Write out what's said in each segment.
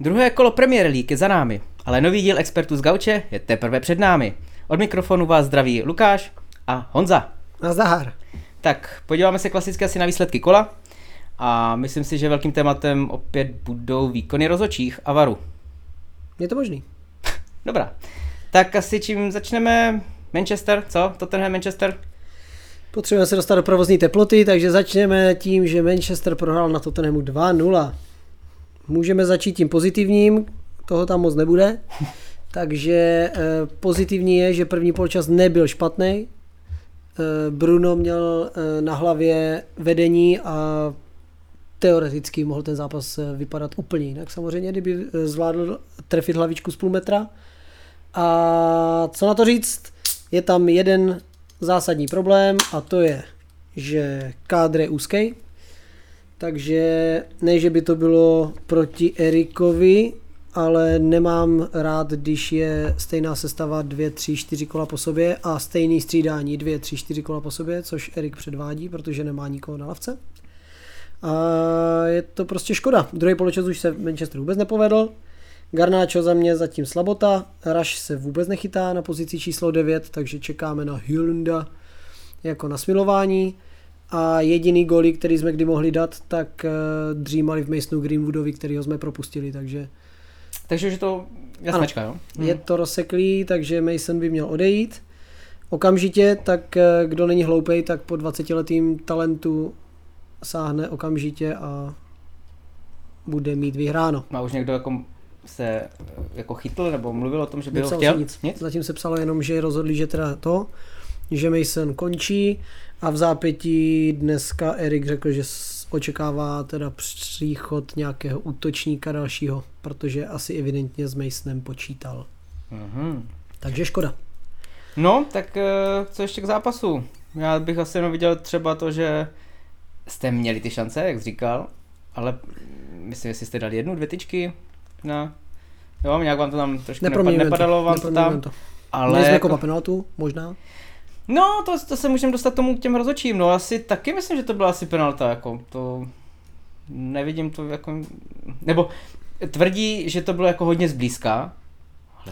Druhé kolo Premier League je za námi, ale nový díl expertů z Gauče je teprve před námi. Od mikrofonu vás zdraví Lukáš a Honza. Na zahar. Tak, podíváme se klasicky asi na výsledky kola a myslím si, že velkým tématem opět budou výkony rozočích a varu. Je to možný. Dobrá. Tak asi čím začneme? Manchester, co? Tottenham Manchester? Potřebujeme se dostat do provozní teploty, takže začneme tím, že Manchester prohrál na Tottenhamu 2-0. Můžeme začít tím pozitivním, toho tam moc nebude. Takže eh, pozitivní je, že první poločas nebyl špatný. Eh, Bruno měl eh, na hlavě vedení a teoreticky mohl ten zápas vypadat úplně jinak. Samozřejmě, kdyby zvládl trefit hlavičku z půl metra. A co na to říct? Je tam jeden zásadní problém a to je, že kádr je úzký. Takže ne, že by to bylo proti Erikovi, ale nemám rád, když je stejná sestava dvě, tři, čtyři kola po sobě a stejný střídání dvě, tři, čtyři kola po sobě, což Erik předvádí, protože nemá nikoho na lavce. A je to prostě škoda. Druhý poločas už se Manchester vůbec nepovedl. Garnáčo za mě zatím slabota. Rush se vůbec nechytá na pozici číslo 9, takže čekáme na Hyunda jako na smilování. A jediný goly, který jsme kdy mohli dát, tak uh, dřímali v Masonu Greenwoodovi, který jsme propustili, takže Takže už je to jasnačka, jo? je to rozseklý, takže Mason by měl odejít. Okamžitě, tak eh, kdo není hloupej, tak po 20 letým talentu sáhne okamžitě a bude mít vyhráno. Má už někdo jako se eh, jako chytl nebo mluvil o tom, že by ho chtěl? se nic. nic? Zatím se psalo jenom, že rozhodli, že teda to, že Mason končí a v zápětí dneska Erik řekl, že očekává teda příchod nějakého útočníka dalšího, protože asi evidentně s Masonem počítal. Mhm. Takže škoda. No, tak eh, co ještě k zápasu? Já bych asi jenom viděl třeba to, že jste měli ty šance, jak jsi říkal, ale myslím, jestli jste dali jednu, dvě tyčky na... Jo, nějak vám to tam trošku nepad, nepadalo vám to tam, to. ale... Měli jsme jako- penaltu, možná. No, to, to se můžeme dostat tomu k těm rozočím, no asi taky myslím, že to byla asi penalta, jako to... Nevidím to jako... Nebo tvrdí, že to bylo jako hodně zblízka,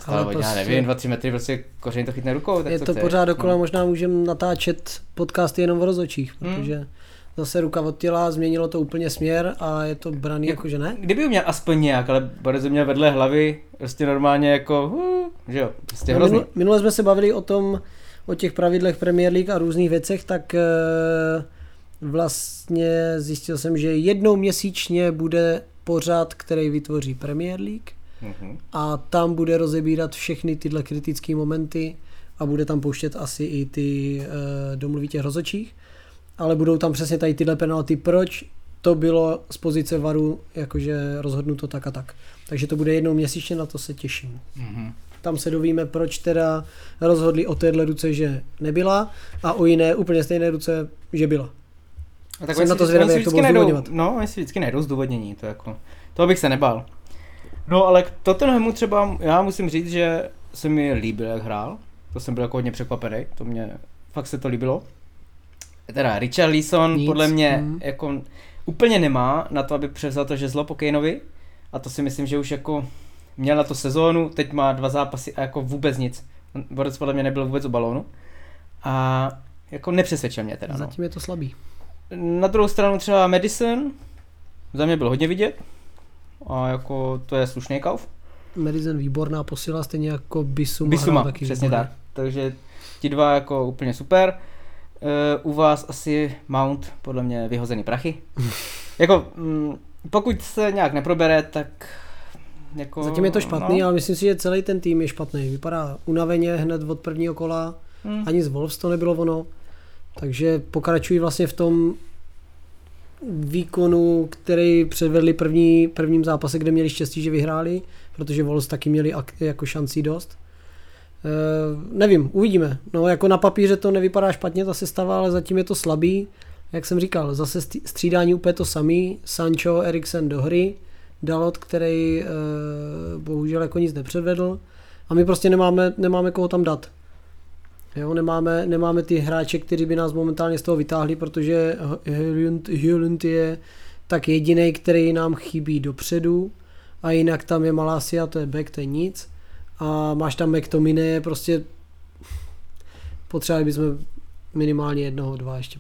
ale hodně, já prostě- nevím, dva, tři metry, prostě kořeň to chytne rukou, tak je to chceš, pořád dokola, no. možná můžeme natáčet podcasty jenom v rozočích, Hmm. protože zase ruka od těla, změnilo to úplně směr a je to braný Jak- jako, že ne. Kdyby měl aspoň nějak, ale Boris ho měl vedle hlavy, prostě normálně jako, uh, že jo, prostě No, hrozný. minule, minule jsme se bavili o tom, o těch pravidlech Premier League a různých věcech, tak eh, vlastně zjistil jsem, že jednou měsíčně bude pořad, který vytvoří Premier League Mhm. a tam bude rozebírat všechny tyhle kritické momenty a bude tam pouštět asi i ty e, domluví těch rozočích, ale budou tam přesně tady tyhle penalty, proč to bylo z pozice varu jakože rozhodnuto tak a tak. Takže to bude jednou měsíčně, na to se těším. Mhm. Tam se dovíme, proč teda rozhodli o téhle ruce, že nebyla a o jiné úplně stejné ruce, že byla. A tak Jsem na to zvědavý, jak to najdou, zdůvodňovat. no, oni si vždycky najdou zdůvodnění, to jako, toho bych se nebál. No ale k Tottenhamu třeba, já musím říct, že se mi líbil, jak hrál, to jsem byl jako hodně překvapený, to mě, fakt se to líbilo. Teda Richard Leeson Nic, podle mě mm. jako úplně nemá na to, aby převzal to žezlo po Kaneovi a to si myslím, že už jako měl na to sezónu, teď má dva zápasy a jako vůbec nic. Borec podle mě nebyl vůbec u balónu a jako nepřesvědčil mě teda. No. Zatím je to slabý. Na druhou stranu třeba Madison, za mě byl hodně vidět. A jako to je slušný kauf. Madison výborná posila, stejně jako Bisuma. Bisuma, taky přesně výborně. tak. Takže ti dva jako úplně super. Uh, u vás asi Mount, podle mě vyhozený prachy. jako, mm, pokud se nějak neprobere, tak jako... Zatím je to špatný, no, ale myslím si, že celý ten tým je špatný. Vypadá unaveně hned od prvního kola, hm, ani z Wolves to nebylo ono. Takže pokračují vlastně v tom výkonu, který předvedli první, prvním zápase, kde měli štěstí, že vyhráli, protože Wolves taky měli ak- jako šancí dost. E, nevím, uvidíme. No jako na papíře to nevypadá špatně ta sestava, ale zatím je to slabý. Jak jsem říkal, zase střídání úplně to samý. Sancho, Eriksen do hry, Dalot, který e, bohužel jako nic nepředvedl. A my prostě nemáme, nemáme koho tam dát. Jo, nemáme, nemáme ty hráče, kteří by nás momentálně z toho vytáhli, protože Hyland je tak jediný, který nám chybí dopředu a jinak tam je Malásia, to je back, to je nic. A máš tam McTominay, prostě potřebovali bychom minimálně jednoho, dva ještě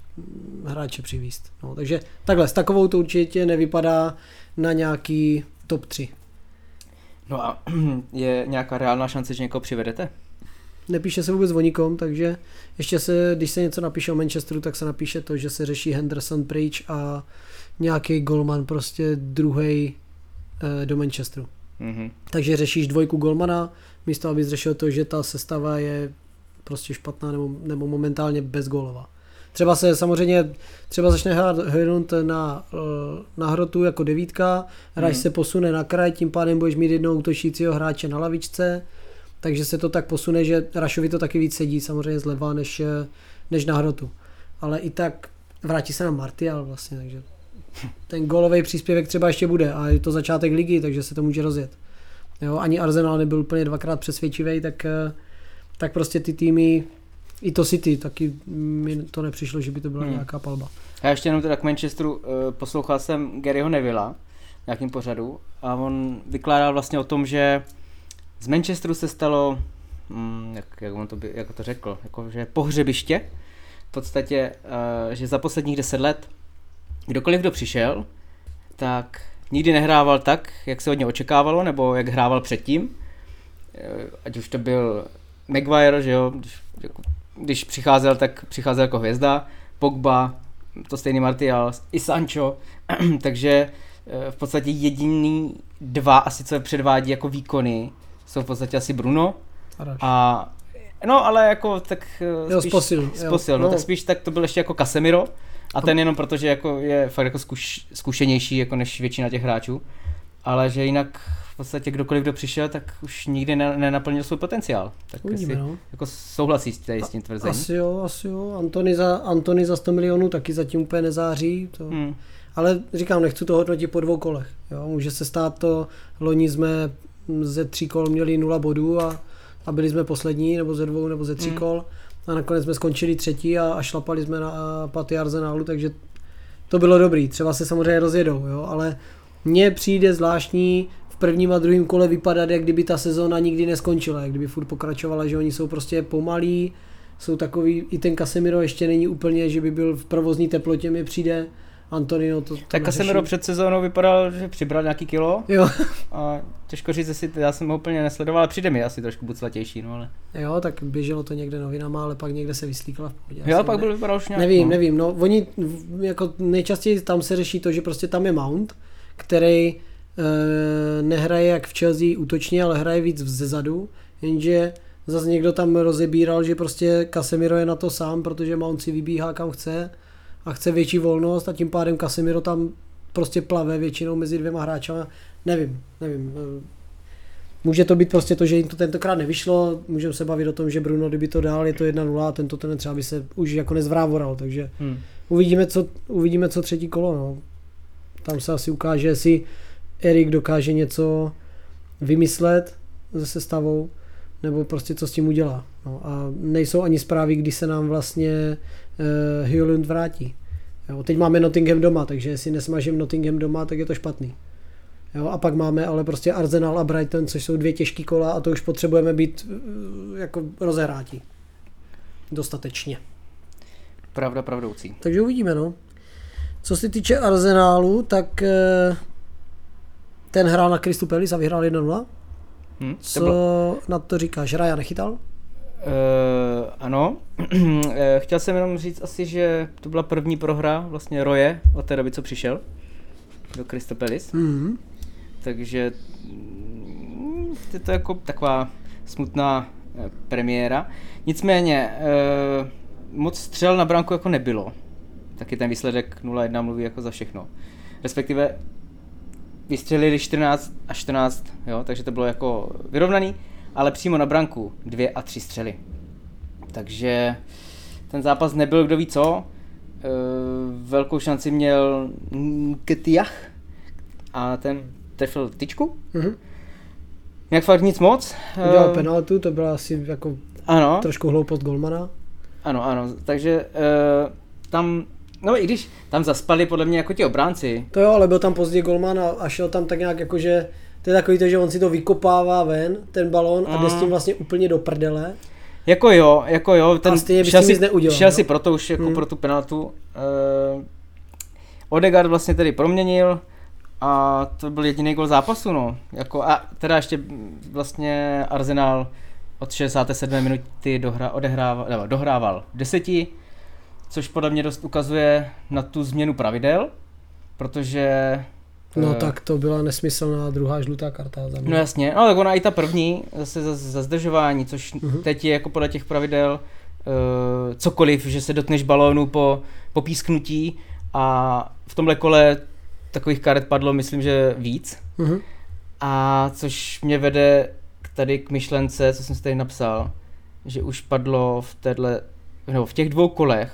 hráče přivíst. No, takže takhle, s takovou to určitě nevypadá na nějaký top 3. No a je nějaká reálná šance, že někoho přivedete? Nepíše se vůbec o nikom, takže ještě se, když se něco napíše o Manchesteru, tak se napíše to, že se řeší Henderson pryč a nějaký golman prostě druhý eh, do Manchesteru. Mhm. Takže řešíš dvojku golmana, místo aby řešil to, že ta sestava je prostě špatná nebo, nebo momentálně bezgólová. Třeba se samozřejmě, třeba začne hrát Hojlund na, eh, na hrotu jako devítka, hráč Mhm. se posune na kraj, tím pádem budeš mít jednoho útočícího hráče na lavičce, takže se to tak posune, že Rašovi to taky víc sedí samozřejmě zleva než, eh, než na hrotu. Ale i tak vrátí se na Martial vlastně, takže ten golový příspěvek třeba ještě bude a je to začátek ligy, takže se to může rozjet. Jo, ani Arsenal nebyl úplně dvakrát přesvědčivý, tak, eh, tak prostě ty týmy, i to City, taky mi to nepřišlo, že by to byla Hmm. nějaká palba. Já ještě jenom teda k Manchesteru eh, poslouchal jsem Garyho Nevilla v nějakým pořadu a on vykládal vlastně o tom, že z Manchesteru se stalo, mm, jak, jak on to, by, jak to řekl, jako, že pohřebiště, v podstatě, eh, že za posledních deset let kdokoliv, kdo přišel, tak nikdy nehrával tak, jak se od něj očekávalo, nebo jak hrával předtím. Eh, Ať už to byl Maguire, že jo, když, jako, když přicházel, tak přicházel jako hvězda, Pogba, to stejný Martial, i Sancho, takže eh, v podstatě jediný dva asi, co je předvádí jako výkony, jsou v podstatě asi Bruno. A no ale jako tak eh, Jo, spíš, z posil, z jo. no, No. tak spíš tak to byl ještě jako Casemiro. A ten jenom protože jako je fakt jako zkuš, zkušenější jako než většina těch hráčů, ale že jinak v podstatě kdokoliv, kdo přišel, tak už nikdy ne, nenaplnil svůj potenciál. Tak Uvidíme, jestli, no. jako souhlasí s, tady s tím tvrzením. Asi jo, asi jo. Antony za, Antony za 100 milionů taky zatím úplně nezáří. To. Hmm. Ale říkám, nechci to hodnotit po dvou kolech. Jo? Může se stát to, loni jsme ze tří kol měli nula bodů a, a byli jsme poslední, nebo ze dvou, nebo ze tří Hmm. kol. A nakonec jsme skončili třetí a, a šlapali jsme na paty Arsenálu, takže to bylo dobrý. Třeba se samozřejmě rozjedou, jo? ale mně přijde zvláštní v prvním a druhém kole vypadat, jak kdyby ta sezóna nikdy neskončila, jak kdyby furt pokračovala, že oni jsou prostě pomalí, jsou takový, i ten Casemiro ještě není úplně, že by byl v provozní teplotě, mi přijde. Antonino to, to Tak Casemiro před sezónou vypadal, že přibral nějaký kilo Jo, a těžko říct, jestli já jsem ho úplně nesledoval, ale přijde mi asi trošku buclatější, no ale. jo, tak běželo to někde novinama, ale pak někde se vyslíkala v pohodě. Jo, pak ne- byl vypadal už nějak. Nevím, no. nevím, no oni jako nejčastěji tam se řeší to, že prostě tam je Mount, který nehraje jak v Chelsea útočně, ale hraje víc zezadu, jenže zase někdo tam rozebíral, že prostě Casemiro je na to sám, protože Mount si vybíhá kam chce a chce větší volnost a tím pádem Casemiro tam prostě plave většinou mezi dvěma hráčama. Nevím, nevím. eh, Může to být prostě to, že jim to tentokrát nevyšlo, můžeme se bavit o tom, že Bruno, kdyby to dál, je to 1-0 a tento ten třeba by se už jako nezvrávoral, takže Hmm. uvidíme, co, uvidíme, co třetí kolo, no. Tam se asi ukáže, jestli Erik dokáže něco vymyslet se sestavou, nebo prostě co s tím udělá. No, a nejsou ani zprávy, kdy se nám vlastně uh, Hyolund vrátí. Jo, teď máme Nottingham doma, takže jestli nesmažím Nottingham doma, tak je to špatný. Jo, a pak máme ale prostě Arsenal a Brighton, což jsou dvě těžké kola a to už potřebujeme být eh, jako rozehráti. Dostatečně. Pravda pravdoucí. Takže uvidíme, no. Co se týče Arsenálu, tak eh, ten hrál na Kristu Pelis a vyhrál 1-0. Hm? To Co bylo, na to říkáš? Raja nechytal? uh, ano, Eh, chtěl jsem jenom říct asi, že to byla první prohra vlastně Roje od té doby, co přišel do Kristopelis. Mhm. takže mm, je to jako taková smutná eh, premiéra. Nicméně eh, moc střel na branku jako nebylo. Taky ten výsledek 0-1 mluví jako za všechno. Respektive vystřelili 14 a 14, jo, takže to bylo jako vyrovnaný, ale přímo na branku dvě a tři střely. Takže ten zápas nebyl kdo ví co. E, velkou šanci měl Nketiah a ten trefil tyčku. Mhm. Jak fakt nic moc. Udělal Eh, penaltu, to byla asi jako Ano, trošku hloupost golmana. ano, ano. Takže uh, tam, no i když tam zaspali podle mě jako ti obránci. To jo, ale byl tam pozdě golman a, a šel tam tak nějak jako, že To je takový to, že on si to vykopává ven, ten balón, a jde s Mm. tím vlastně úplně do prdele. Jako jo, jako jo, ten A stejně by s šel, si, nic neudělal, šel no. si pro to už jako Hmm. pro tu penaltu. Uh, Odegaard vlastně tedy proměnil a to byl jediný gol zápasu, no. Jako, a teda ještě vlastně Arsenal od 67. minuty dohra, odehrával, nebo dohrával v deseti, což podle mě dost ukazuje na tu změnu pravidel, protože... No eh, tak to byla nesmyslná druhá žlutá karta za mě. No jasně, no tak ona i ta první, zase za, za zdržování, což Mhm. teď je jako podle těch pravidel uh, cokoliv, že se dotkneš balónu po, po písknutí a v tomhle kole takových karet padlo, myslím, že víc. Mhm. A což mě vede k tady k myšlence, co jsem si tady napsal, že už padlo v téhle, nebo v těch dvou kolech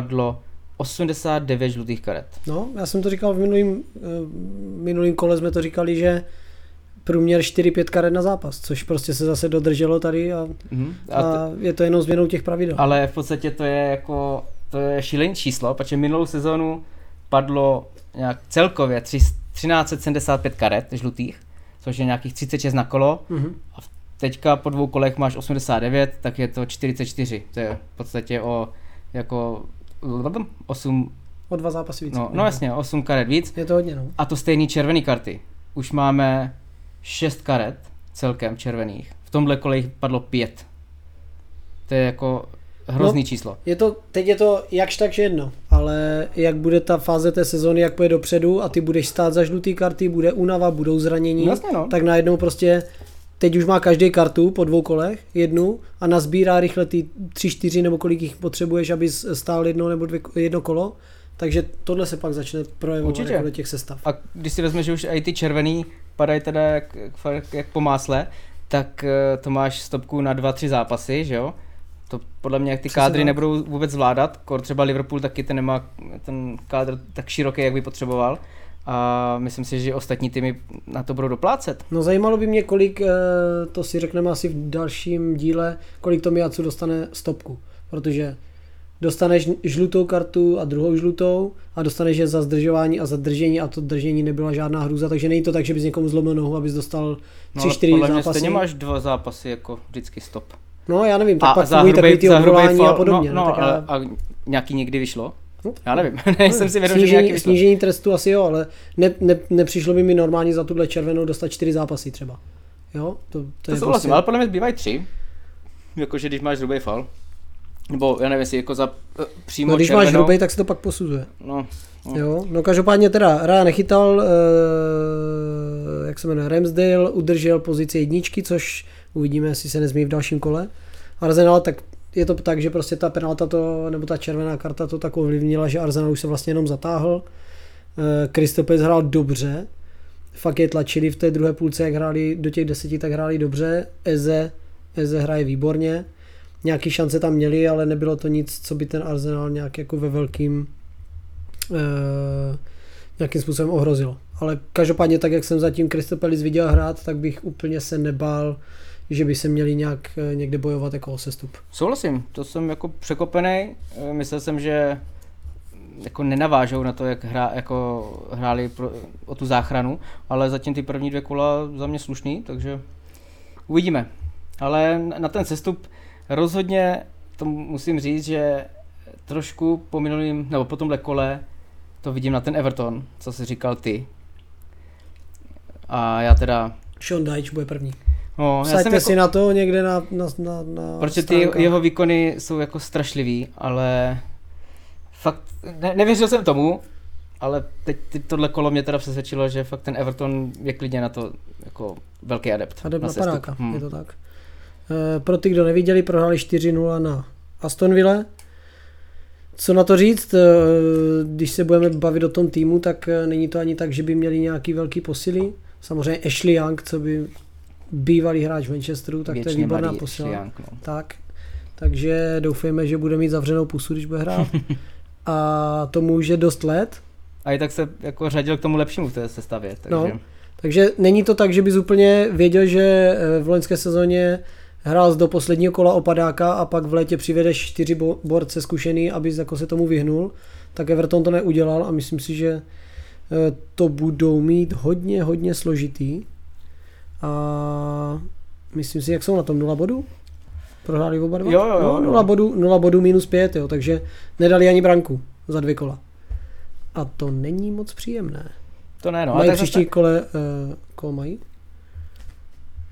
padlo 89 žlutých karet. No, já jsem to říkal v minulým, eh, minulým kole, jsme to říkali, že průměr 4-5 karet na zápas, což prostě se zase dodrželo tady a, Mhm. a, a je to jenom změnou těch pravidel. Ale v podstatě to je jako, to je šílený číslo, protože minulou sezonu padlo nějak celkově tři- 1375 karet žlutých, což je nějakých 36 na kolo. Mhm. Teďka po dvou kolech máš 89, tak je to 44. To je v podstatě o jako 8, O dva zápasy víc. no, no jasně, 8 karet víc. Je to hodně, no. A to stejný červený karty. Už máme 6 karet celkem červených. V tomhle kole jich padlo 5. To je jako hrozný No. číslo. Je to, teď je to jakž tak jedno, ale jak bude ta fáze té sezóny, jak půjde dopředu a ty budeš stát za žlutý karty, bude únava, budou zranění, No jasně, no. tak najednou prostě teď už má každý kartu po dvou kolech, jednu a nazbírá rychle ty tři, čtyři nebo kolik jich potřebuješ, aby stál jedno nebo dvě, jedno kolo, takže tohle se pak začne projevovat Určitě. jako do těch sestav. A když si vezmeš, že už i ty červený padají teda jak, jak, jak po másle, tak eh, to máš stopku na dva, tři zápasy, že jo? To podle mě, jak ty Přesně kádry tak. nebudou vůbec zvládat, kor třeba Liverpool taky ten nemá ten kádr tak široký, jak by potřeboval. A myslím si, že ostatní týmy na to budou doplácet. No zajímalo by mě, kolik, eh, to si řekneme asi v dalším díle, kolik Tomiacu dostane stopku, protože dostaneš žlutou kartu a druhou žlutou a dostaneš je za zdržování a za držení a to držení nebyla žádná hrůza, takže není to tak, že bys někomu zlomil nohu, abys dostal No, tři, ale zápasy. stejně máš dva zápasy jako vždycky stop. No já nevím, tak a pak za fungují takový hrubý, ty za hrubý odvolání a podobně. no, no, tak ale, já, a nějaký někdy vyšlo? No, Já nevím, nejsem si vědom, že nějaký snížení, vyšlo. snížení trestu asi jo, ale ne, ne, nepřišlo by mi normálně za tuhle červenou dostat čtyři zápasy třeba. Jo, to, to, To je souhlasím, prostě... ale podle mě zbývají tři. Jakože když máš hrubý fal. Nebo já nevím, jestli jako za eh, přímo No, když červenou, máš hrubý, tak se to pak posuzuje. No, no. Jo, no každopádně teda Raya nechytal, eh, jak se jmenuje, Ramsdale udržel pozici jedničky, což uvidíme, jestli se nezmí v dalším kole. Arsenal, tak je to tak, že prostě ta penalta to, nebo ta červená karta to tak ovlivnila, že Arsenal už se vlastně jenom zatáhl. Eh, Kristopes hrál dobře, fakt je tlačili v té druhé půlce, jak hráli do těch deseti, tak hráli dobře. Eze, Eze hraje výborně. Nějaký šance tam měli, ale nebylo to nic, co by ten Arsenal nějak jako ve velkým eh, nějakým způsobem ohrozilo. Ale každopádně tak, jak jsem zatím Kristopelis viděl hrát, tak bych úplně se nebál, že by se měli nějak eh, někde bojovat jako o sestup. Souhlasím, to jsem jako překopený. Eh, Myslel jsem, že jako nenavážou na to, jak hra, jako hráli pro, o tu záchranu, ale zatím ty první dvě kola za mě slušný, takže uvidíme. Ale na ten sestup rozhodně to musím říct, že trošku po minulým, nebo po tomhle kole to vidím na ten Everton, co jsi říkal ty. A já teda, Sean Dyche bude první. No, já jsem jako, si na to někde na, na, na, na Protože ty stránkách. jeho výkony jsou jako strašlivý, ale fakt ne, nevěřil jsem tomu, ale teď ty, tohle kolo mě teda přesvědčilo, že fakt ten Everton je klidně na to jako velký adept. A jdem na sestup. padáka, Hmm. je to tak. E, pro ty, kdo neviděli, prohráli 4-0 na Aston Villa. Co na to říct, e, když se budeme bavit o tom týmu, tak e, není to ani tak, že by měli nějaký velký posily. Samozřejmě Ashley Young, co by bývalý hráč Manchesteru, tak to je Věčně výborná posila. No. Tak, takže doufejme, že bude mít zavřenou pusu, když bude hrát. A tomu už je dost let, A i tak se jako řadil k tomu lepšímu v té sestavě, takže No. Takže není to tak, že bys úplně věděl, že eh, v loňské sezóně hrál do posledního kola opadáka a pak v létě přivedeš čtyři bo- borce zkušený, abys jako se tomu vyhnul, tak Everton to neudělal a myslím si, že to budou mít hodně, hodně složitý. A myslím si, jak jsou na tom, nula bodů? Prohráli oba dva? Jo, jo, jo, no, nula bodů, nula bodů minus pět, jo, takže nedali ani branku za dvě kola. A to není moc příjemné. To ne, no. Ale mají příští zase- kole, uh, koho mají?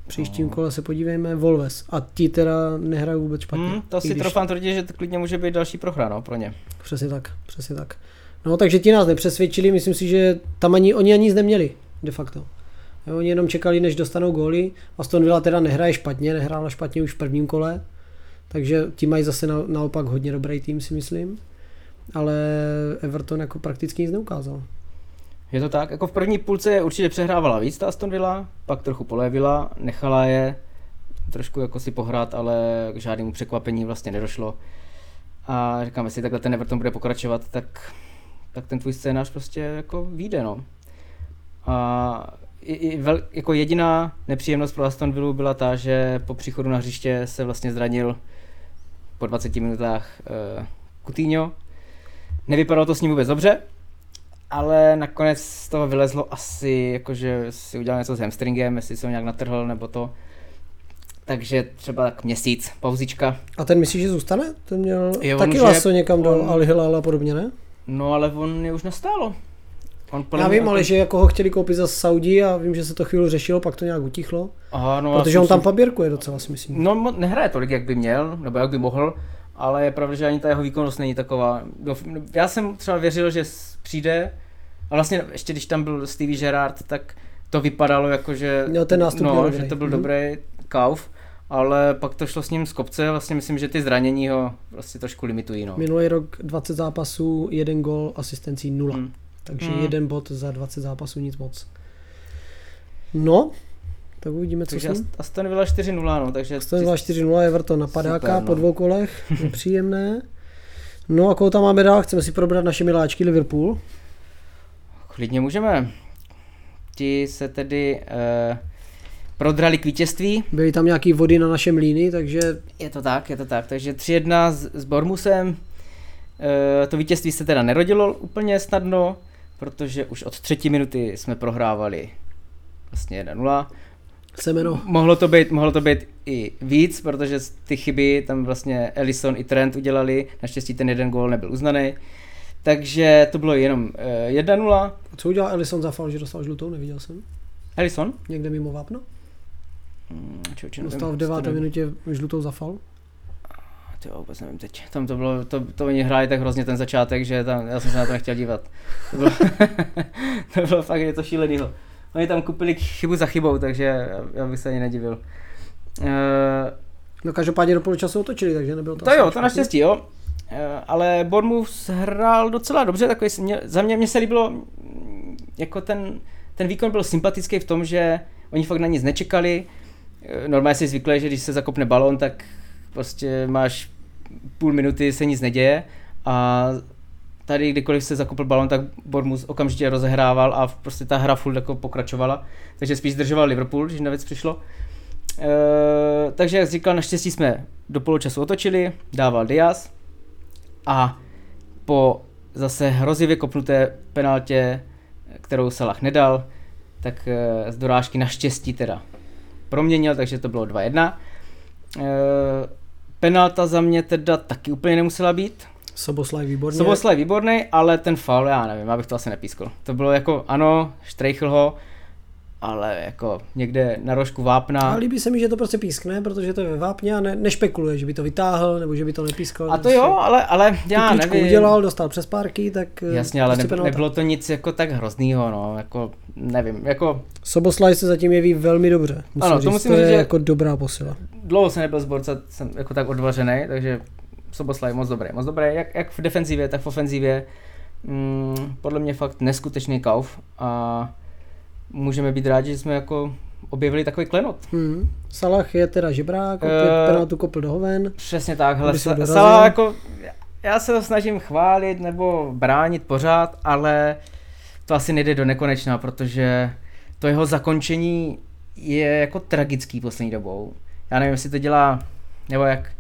Příštím No. kole se podívejme, Volves. A ti teda nehrají vůbec špatně. Hmm, to si když- trofám tvrdit, že to klidně může být další prohra, no, pro ně. Přesně tak, přesně tak. No takže ti nás nepřesvědčili, myslím si, že tam ani, oni ani nic neměli, de facto. Jo, oni jenom čekali, než dostanou góly. Aston Villa teda nehraje špatně, nehrála špatně už v prvním kole, takže ti mají zase na, naopak hodně dobrý tým, si myslím. Ale Everton jako prakticky nic neukázal. Je to tak, jako v první půlce určitě přehrávala víc ta Aston Villa, pak trochu polevila, nechala je trošku jako si pohrát, ale k žádnému překvapení vlastně nedošlo. A říkám, jestli takhle ten Everton bude pokračovat, tak, tak ten tvůj scénář prostě jako vyjde, no. A vel, jako jediná nepříjemnost pro Aston Villa byla ta, že po příchodu na hřiště se vlastně zranil po 20 minutách uh, Coutinho. Nevypadalo to s ním vůbec dobře, ale nakonec z toho vylezlo asi, jakože si udělal něco s hamstringem, jestli se ho nějak natrhl nebo to. Takže třeba tak měsíc, pauzička. A ten myslíš, že zůstane? Ten měl Jo, taky laso někam on- Al Hilal a podobně, ne? No ale on je už nestálo. On Já vím, ale že jako ho chtěli koupit za Saudi a vím, že se to chvíli řešilo, pak to nějak utichlo. Aha, no, Protože si on tam myslím- paběrkuje docela, si myslím. No nehraje tolik, jak by měl, nebo jak by mohl, ale je pravda, že ani ta jeho výkonnost není taková. Dof- Já jsem třeba věřil, že přijde, a vlastně ještě když tam byl Stevie Gerrard, tak to vypadalo jako, že, Jo, ten nástup no, že to byl Mhm. dobrý kauf, ale pak to šlo s ním z kopce, vlastně myslím, že ty zranění ho vlastně trošku limitují. No. Minulý rok 20 zápasů, jeden gol, asistencí nula. Hmm. Takže Hmm. jeden bod za 20 zápasů, nic moc. No, tak uvidíme, co Takže. Ast- Aston Villa 4-0, no, takže... Aston Villa 4-0, Everton na padáka Super, no. po dvou kolech, nepříjemné. No a koho tam máme dál? Chceme si probrat naše miláčky Liverpool. Klidně můžeme. Ti se tedy uh, prodrali k vítězství. Byly tam nějaký vody na našem líny, takže Je to tak, je to tak. Takže 3-1 s, s Bormusem. E, to vítězství se teda nerodilo úplně snadno, protože už od třetí minuty jsme prohrávali vlastně 1-0. semeno. Mohlo to být, mohlo to být i víc, protože ty chyby tam vlastně Ellison i Trent udělali. Naštěstí ten jeden gól nebyl uznaný. Takže to bylo jenom e, 1-0. A co udělal Ellison za faul, že dostal žlutou, neviděl jsem. Ellison? Někde mimo vápno? Hmm, člověče, nevím, Dostal v deváté minutě žlutou za faul. Ty jo, vůbec nevím teď. Tam to bylo, to, to oni hráli tak hrozně ten začátek, že tam, já jsem se na to nechtěl dívat. To bylo, to bylo fakt něco šílenýho. Oni tam kupili chybu za chybou, takže já, bych se ani nedivil. Uh, No každopádně do poločasu otočili, takže nebylo to to jo, to naštěstí, jo. Eh, ale Bournemouth hrál docela dobře, takový, mě, za mě, mě se líbilo, mm, jako ten, ten výkon byl sympatický v tom, že oni fakt na nic nečekali. Eh, Normálně si zvyklý, že když se zakopne balon, tak prostě máš půl minuty, se nic neděje a tady kdykoliv se zakopl balon, tak Bournemouth okamžitě rozehrával a prostě ta hra furt jako pokračovala. Takže spíš zdržoval Liverpool, když na věc přišlo. E, takže jak říkal, naštěstí jsme do poločasu otočili, dával Diaz a po zase hrozivě kopnuté penaltě, kterou Salah nedal, tak e, z dorážky naštěstí teda proměnil, takže to bylo 2-1. E, penalta za mě teda taky úplně nemusela být. Soboslaj výborně. Soboslaj výborný, ale ten faul, já nevím, já bych to asi nepískl. To bylo jako, ano, štrejchl ho, ale jako někde na rožku vápna. A líbí se mi, že to prostě pískne, protože to je ve vápně a ne, nešpekuluje, že by to vytáhl nebo že by to nepískal. A to jo, ale, ale já nevím. udělal, dostal přes párky, tak eh, Jasně, ale prostě ne, nebylo to nic jako tak hroznýho, no, jako nevím, jako Soboslaj se zatím jeví velmi dobře. Musím Ano, to říct, musím to říct, je že- jako dobrá posila. dlouho jsem nebyl z borca, jsem jako tak odvařený, takže Soboslaj moc dobrý, moc dobrý, jak, jak v defenzivě, tak v ofenzivě. Mm, podle mě fakt neskutečný kauf a můžeme být rádi, že jsme jako objevili takový klenot. Hmm. Salah je teda žebrák, opět Eh, penaltu kopl do hoven. Přesně tak, hele, Sa-. Salah jako, já se ho snažím chválit nebo bránit pořád, ale to asi nejde do nekonečna, protože to jeho zakončení je jako tragický poslední dobou. Já nevím, jestli to dělá, nebo jak,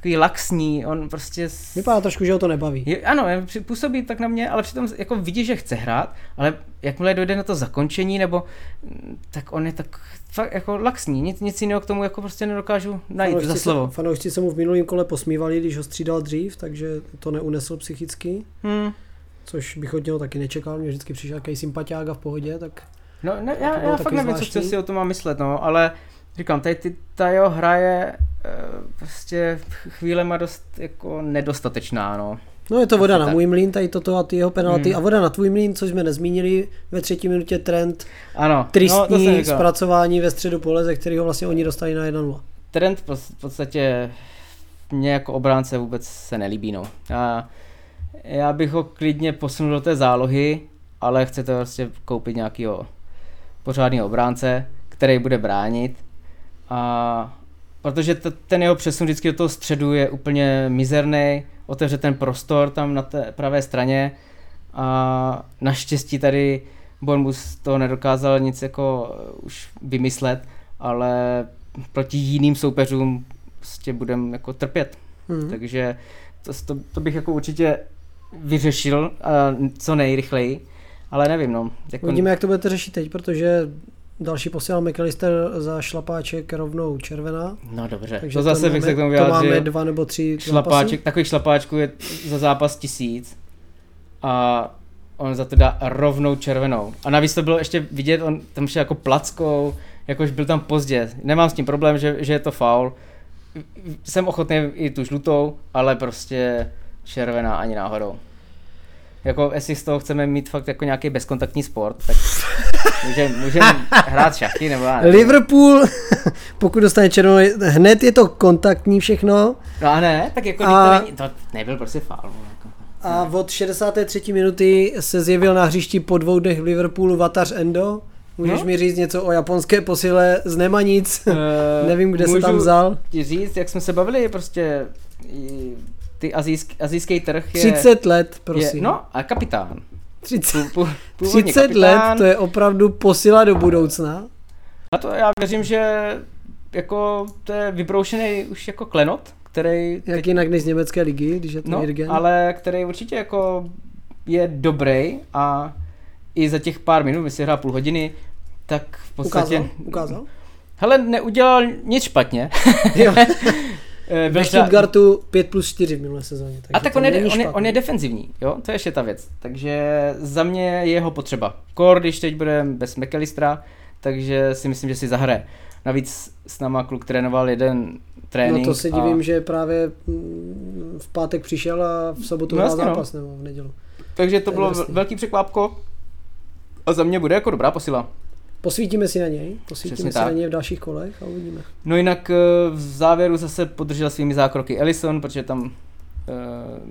takový laxní, on prostě... s- Vypadá trošku, že ho to nebaví. je, ano, působí tak na mě, ale přitom jako vidí, že chce hrát, ale jakmile dojde na to zakončení, nebo mm, tak on je tak fakt jako laxní, nic, nic jiného k tomu jako prostě nedokážu najít Fanoušci za se- slovo. Fanoušci se mu v minulém kole posmívali, když ho střídal dřív, takže to neunesl psychicky, Hmm. což bych od něho taky nečekal, mě vždycky přišel jaký sympatiák a v pohodě, tak No, ne, To já, já fakt nevím, co, si o tom mám myslet, no, ale říkám, tady ty, ta jeho hra je eh, prostě chvílema dost jako nedostatečná, no. No je to voda Asi na můj mlín, tady toto a ty jeho penalty. Hmm. A voda na tvůj mlín, což jsme nezmínili, ve třetí minutě trend, Ano, no, tristní říkal. zpracování ve středu pole, ze kterého vlastně oni dostali na 1-0. Trend v podstatě mě jako obránce vůbec se nelíbí, no. Já, já bych ho klidně posunul do té zálohy, ale chcete prostě koupit nějakýho pořádného obránce, který bude bránit. A protože t- ten jeho přesun vždycky do toho středu je úplně mizerný, otevře ten prostor tam na té pravé straně a naštěstí tady z toho nedokázal nic jako eh, už vymyslet, ale proti jiným soupeřům prostě budeme jako trpět. Hmm. Takže to, to, to bych jako určitě vyřešil a co nejrychleji, ale nevím no. Jako, Uvidíme, jak to budete řešit teď, protože další posílal McAllister za šlapáček rovnou červená. No dobře, Takže to zase bych se k tomu to máme vyjádřil. dva nebo tři Šlapáček, zápasy. takových šlapáčků je za zápas tisíc a on za to dá rovnou červenou. A navíc to bylo ještě vidět, on tam šel jako plackou, jakož byl tam pozdě. Nemám s tím problém, že, že je to faul. Jsem ochotný i tu žlutou, ale prostě červená ani náhodou. Jako jestli z toho chceme mít fakt jako nějaký bezkontaktní sport, tak můžeme můžem hrát šachy nebo já nevím. Liverpool, pokud dostane červenou, hned je to kontaktní všechno No a ne, tak jako A- to, není, to nebyl prostě faul. Jako. a od 63. minuty se zjevil na hřišti po dvou dnech v Liverpoolu Vatař Endo. Můžeš No. mi říct něco o japonské posile z Nemanic? Eh, Nevím, kde se tam vzal. ti říct, jak jsme se bavili, prostě ty azijský, azijský trh je... 30 let, prosím. Je, no, a kapitán. 30, Pů, pů, původně 30 let, kapitán. to je opravdu posila do budoucna. A to já věřím, že jako to je vybroušený už jako klenot, který... Jak jinak než z německé ligy, když je to no, Jürgen. ale který určitě jako je dobrý a i za těch pár minut, my si hrál půl hodiny, tak v podstatě... Ukázal? Ukázal? Hele, neudělal nic špatně. jo. Eh, byl Ve třeba- Stuttgartu 5 plus 4 v minulé sezóně. A tak on je, on, je, on je defenzivní, jo, to je ještě ta věc. Takže za mě je jeho potřeba. Kor, když teď bude bez McAllistera, takže si myslím, že si zahraje. Navíc s náma kluk trénoval jeden trénink. No to se a- divím, že právě mm, v pátek přišel a v sobotu No hrál no. zápas nebo v nedělu. Takže to to bylo velký překvápko. A za mě bude jako dobrá posila. Posvítíme si na něj, posvítíme Přesně si na tak. něj v dalších kolech a uvidíme. No jinak eh, v závěru zase podržel svými zákroky Ellison, protože tam uh,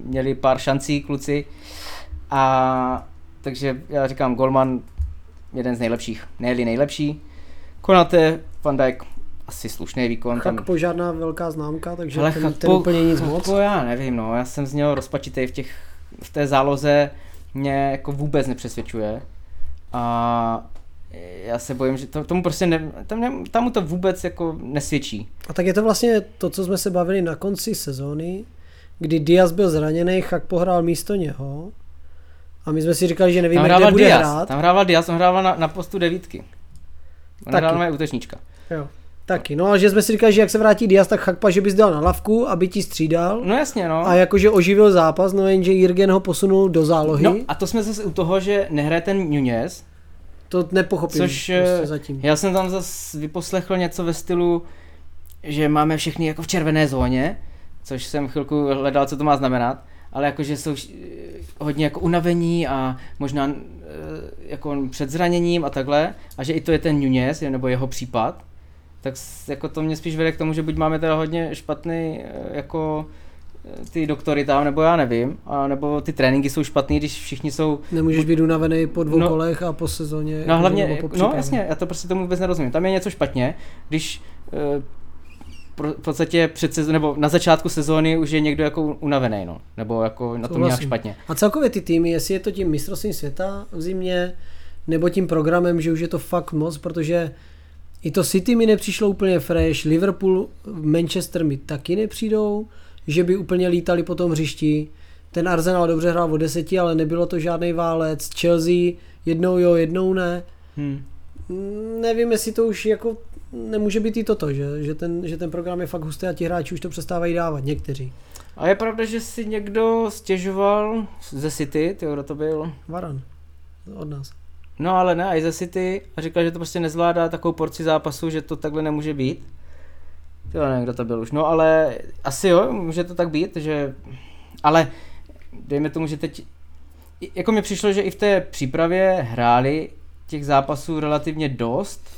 měli pár šancí kluci. A takže já říkám, Golman jeden z nejlepších, nejli nejlepší. Konate, Van Dijk, asi slušný výkon. Tam, Chakpo žádná velká známka, takže Ale ten, ten Chakpo- úplně nic moc. Já nevím, no, já jsem z něho rozpačitý v, těch, v té záloze, mě jako vůbec nepřesvědčuje. A já se bojím, že to, tomu prostě ne, tam, ne, tam mu to vůbec jako nesvědčí. A tak je to vlastně to, co jsme se bavili na konci sezóny, kdy Diaz byl zraněný, Chakpo hrál místo něho a my jsme si říkali, že nevíme, kde bude Diaz, hrát. tam hrával Diaz, on hrával na, na postu devítky. On Taky. hrál na útočníčka. Jo. Taky, no a že jsme si říkali, že jak se vrátí Diaz, tak Chakpa, že bys dal na lavku, aby ti střídal. No jasně, no. A jakože oživil zápas, no jenže Jürgen ho posunul do zálohy. No a to jsme zase u toho, že nehraje ten Nunez, To nepochopím což eh, prostě zatím. já jsem tam zase vyposlechl něco ve stylu, že máme všechny jako v červené zóně, což jsem chvilku hledal, co to má znamenat, ale jakože jsou eh, hodně jako unavení a možná eh, jako před zraněním a takhle, a že i to je ten Nunez, nebo jeho případ, tak jako to mě spíš vede k tomu, že buď máme teda hodně špatný jako ty doktory tam, nebo já nevím, a nebo ty tréninky jsou špatný, když všichni jsou Nemůžeš být unavený po dvou No. kolech a po sezóně. No hlavně, po no jasně, já to prostě tomu vůbec nerozumím. Tam je něco špatně, když eh, pro- v podstatě před sezó- nebo na začátku sezóny už je někdo jako unavený, no. Nebo jako na tom nějak špatně. A celkově ty týmy, jestli je to tím mistrovstvím světa v zimě, nebo tím programem, že už je to fakt moc, protože i to City mi nepřišlo úplně fresh, Liverpool, Manchester mi taky nepřijdou, že by úplně lítali po tom hřišti. Ten Arsenal dobře hrál o deseti, ale nebylo to žádný válec. Chelsea jednou jo, jednou ne. Hmm. Mm, Nevím, jestli to už jako nemůže být i toto, že, že, ten, že ten program je fakt hustý a ti hráči už to přestávají dávat, někteří. A je pravda, že si někdo stěžoval ze City, ty kdo to byl? Varan od nás. No ale ne, i ze City a říkal, že to prostě nezvládá takovou porci zápasu, že to takhle nemůže být. Jo, nevím, kdo to byl už. No ale asi jo, může to tak být, že... Ale dejme tomu, že teď... Jako mi přišlo, že i v té přípravě hráli těch zápasů relativně dost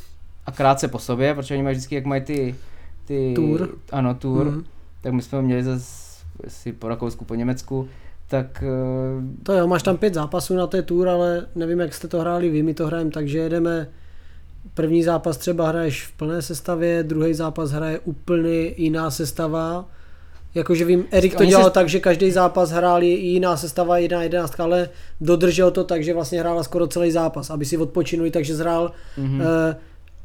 a krátce po sobě, protože oni mají vždycky, jak mají ty... ty Tour. Ano, tour. Mhm. Tak my jsme ho měli zase si po Rakousku, po Německu, tak eh, To jo, máš tam pět zápasů na té tour, ale nevím, jak jste to hráli vy, my to hrajeme tak, že jedeme první zápas třeba hraješ v plné sestavě, druhý zápas hraje úplně jiná sestava. Jakože vím, Erik to Oni se- dělal tak, že každý zápas hráli jiná sestava, jiná jedenáctka, ale dodržel to tak, že vlastně hrála skoro celý zápas, aby si odpočinuli, takže zhrál mhm. Eh,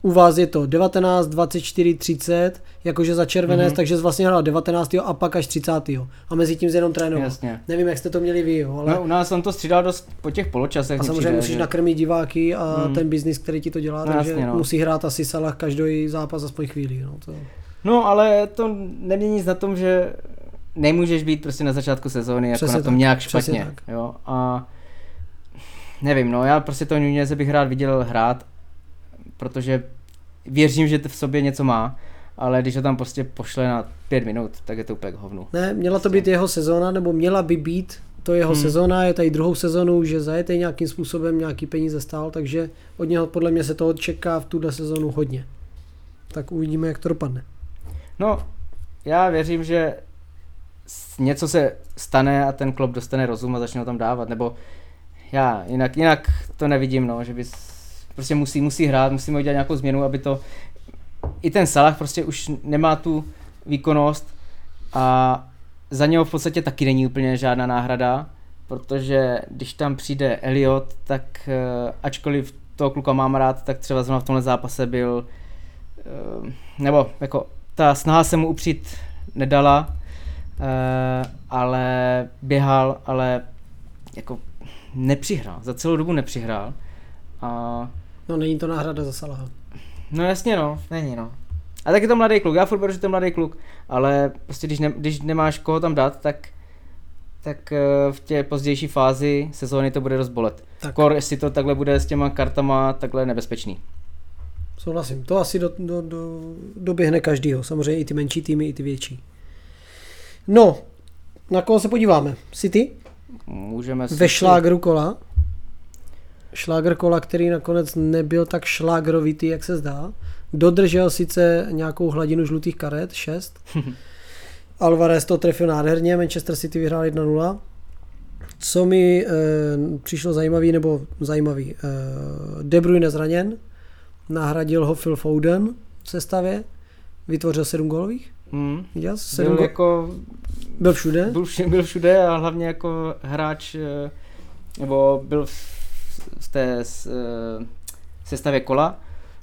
u vás je to 19, 24, 30, jakože za červenec, Mhm. takže jsi vlastně hrál 19. a pak až 30. A mezi tím jsi jenom trénoval. Jasně. Nevím, jak jste to měli vy, jo, ale No, u nás on to střídal dost po těch poločasech. a samozřejmě přijde, musíš že- nakrmit diváky a Hmm. ten biznis, který ti to dělá, No, takže jasně, no. musí hrát asi Salah každý zápas aspoň chvíli. No, to... No, ale to nemění nic na tom, že nemůžeš být prostě na začátku sezóny jako Přesně na tom tak, nějak přesně špatně. tak. Jo? A nevím, no, já prostě to Nuneze bych rád viděl hrát, protože věřím, že to v sobě něco má, ale když ho tam prostě pošle na pět minut, tak je to úplně k hovnu. Ne, měla to být jeho sezóna, nebo měla by být to jeho Hmm. sezóna, je tady druhou sezonu, že zajete nějakým způsobem nějaký peníze stál, takže od něho podle mě se toho čeká v tuhle sezonu hodně. Tak uvidíme, jak to dopadne. No, já věřím, že něco se stane a ten klub dostane rozum a začne ho tam dávat, nebo já jinak, jinak to nevidím, no, že bys prostě musí, musí hrát, musíme udělat nějakou změnu, aby to, i ten Salah prostě už nemá tu výkonnost a za něho v podstatě taky není úplně žádná náhrada, protože když tam přijde Elliot, tak eh, ačkoliv toho kluka mám rád, tak třeba zrovna v tomhle zápase byl eh, nebo jako ta snaha se mu upřít nedala, eh, ale běhal, ale jako nepřihrál, za celou dobu nepřihrál. A No není to náhrada za Salaha. no jasně no, není no. A tak je to mladý kluk, já furt beru, že to je mladý kluk, ale prostě když, ne, když nemáš koho tam dát, tak tak eh, v té pozdější fázi sezóny to bude dost bolet. Tak. Kor, jestli to takhle bude s těma kartama takhle nebezpečný. Souhlasím, to asi do, do, do, doběhne každýho, samozřejmě i ty menší týmy, i ty větší. No, na koho se podíváme? City? Můžeme Ve šlágru kola. Šlágr kola, který nakonec nebyl tak šlágrovitý, jak se zdá. Dodržel sice nějakou hladinu žlutých karet, 6. Alvarez to trefil nádherně, Manchester City vyhrál 1-0. Co mi e, přišlo zajímavý, nebo zajímavý, e, De Bruyne zraněn, nahradil ho Phil Foden v sestavě, vytvořil 7 gólových, viděl jsi? 7 Byl go- jako byl všude. byl, vš- byl všude a hlavně jako hráč, eh, nebo byl v, v té s, eh, sestavě kola.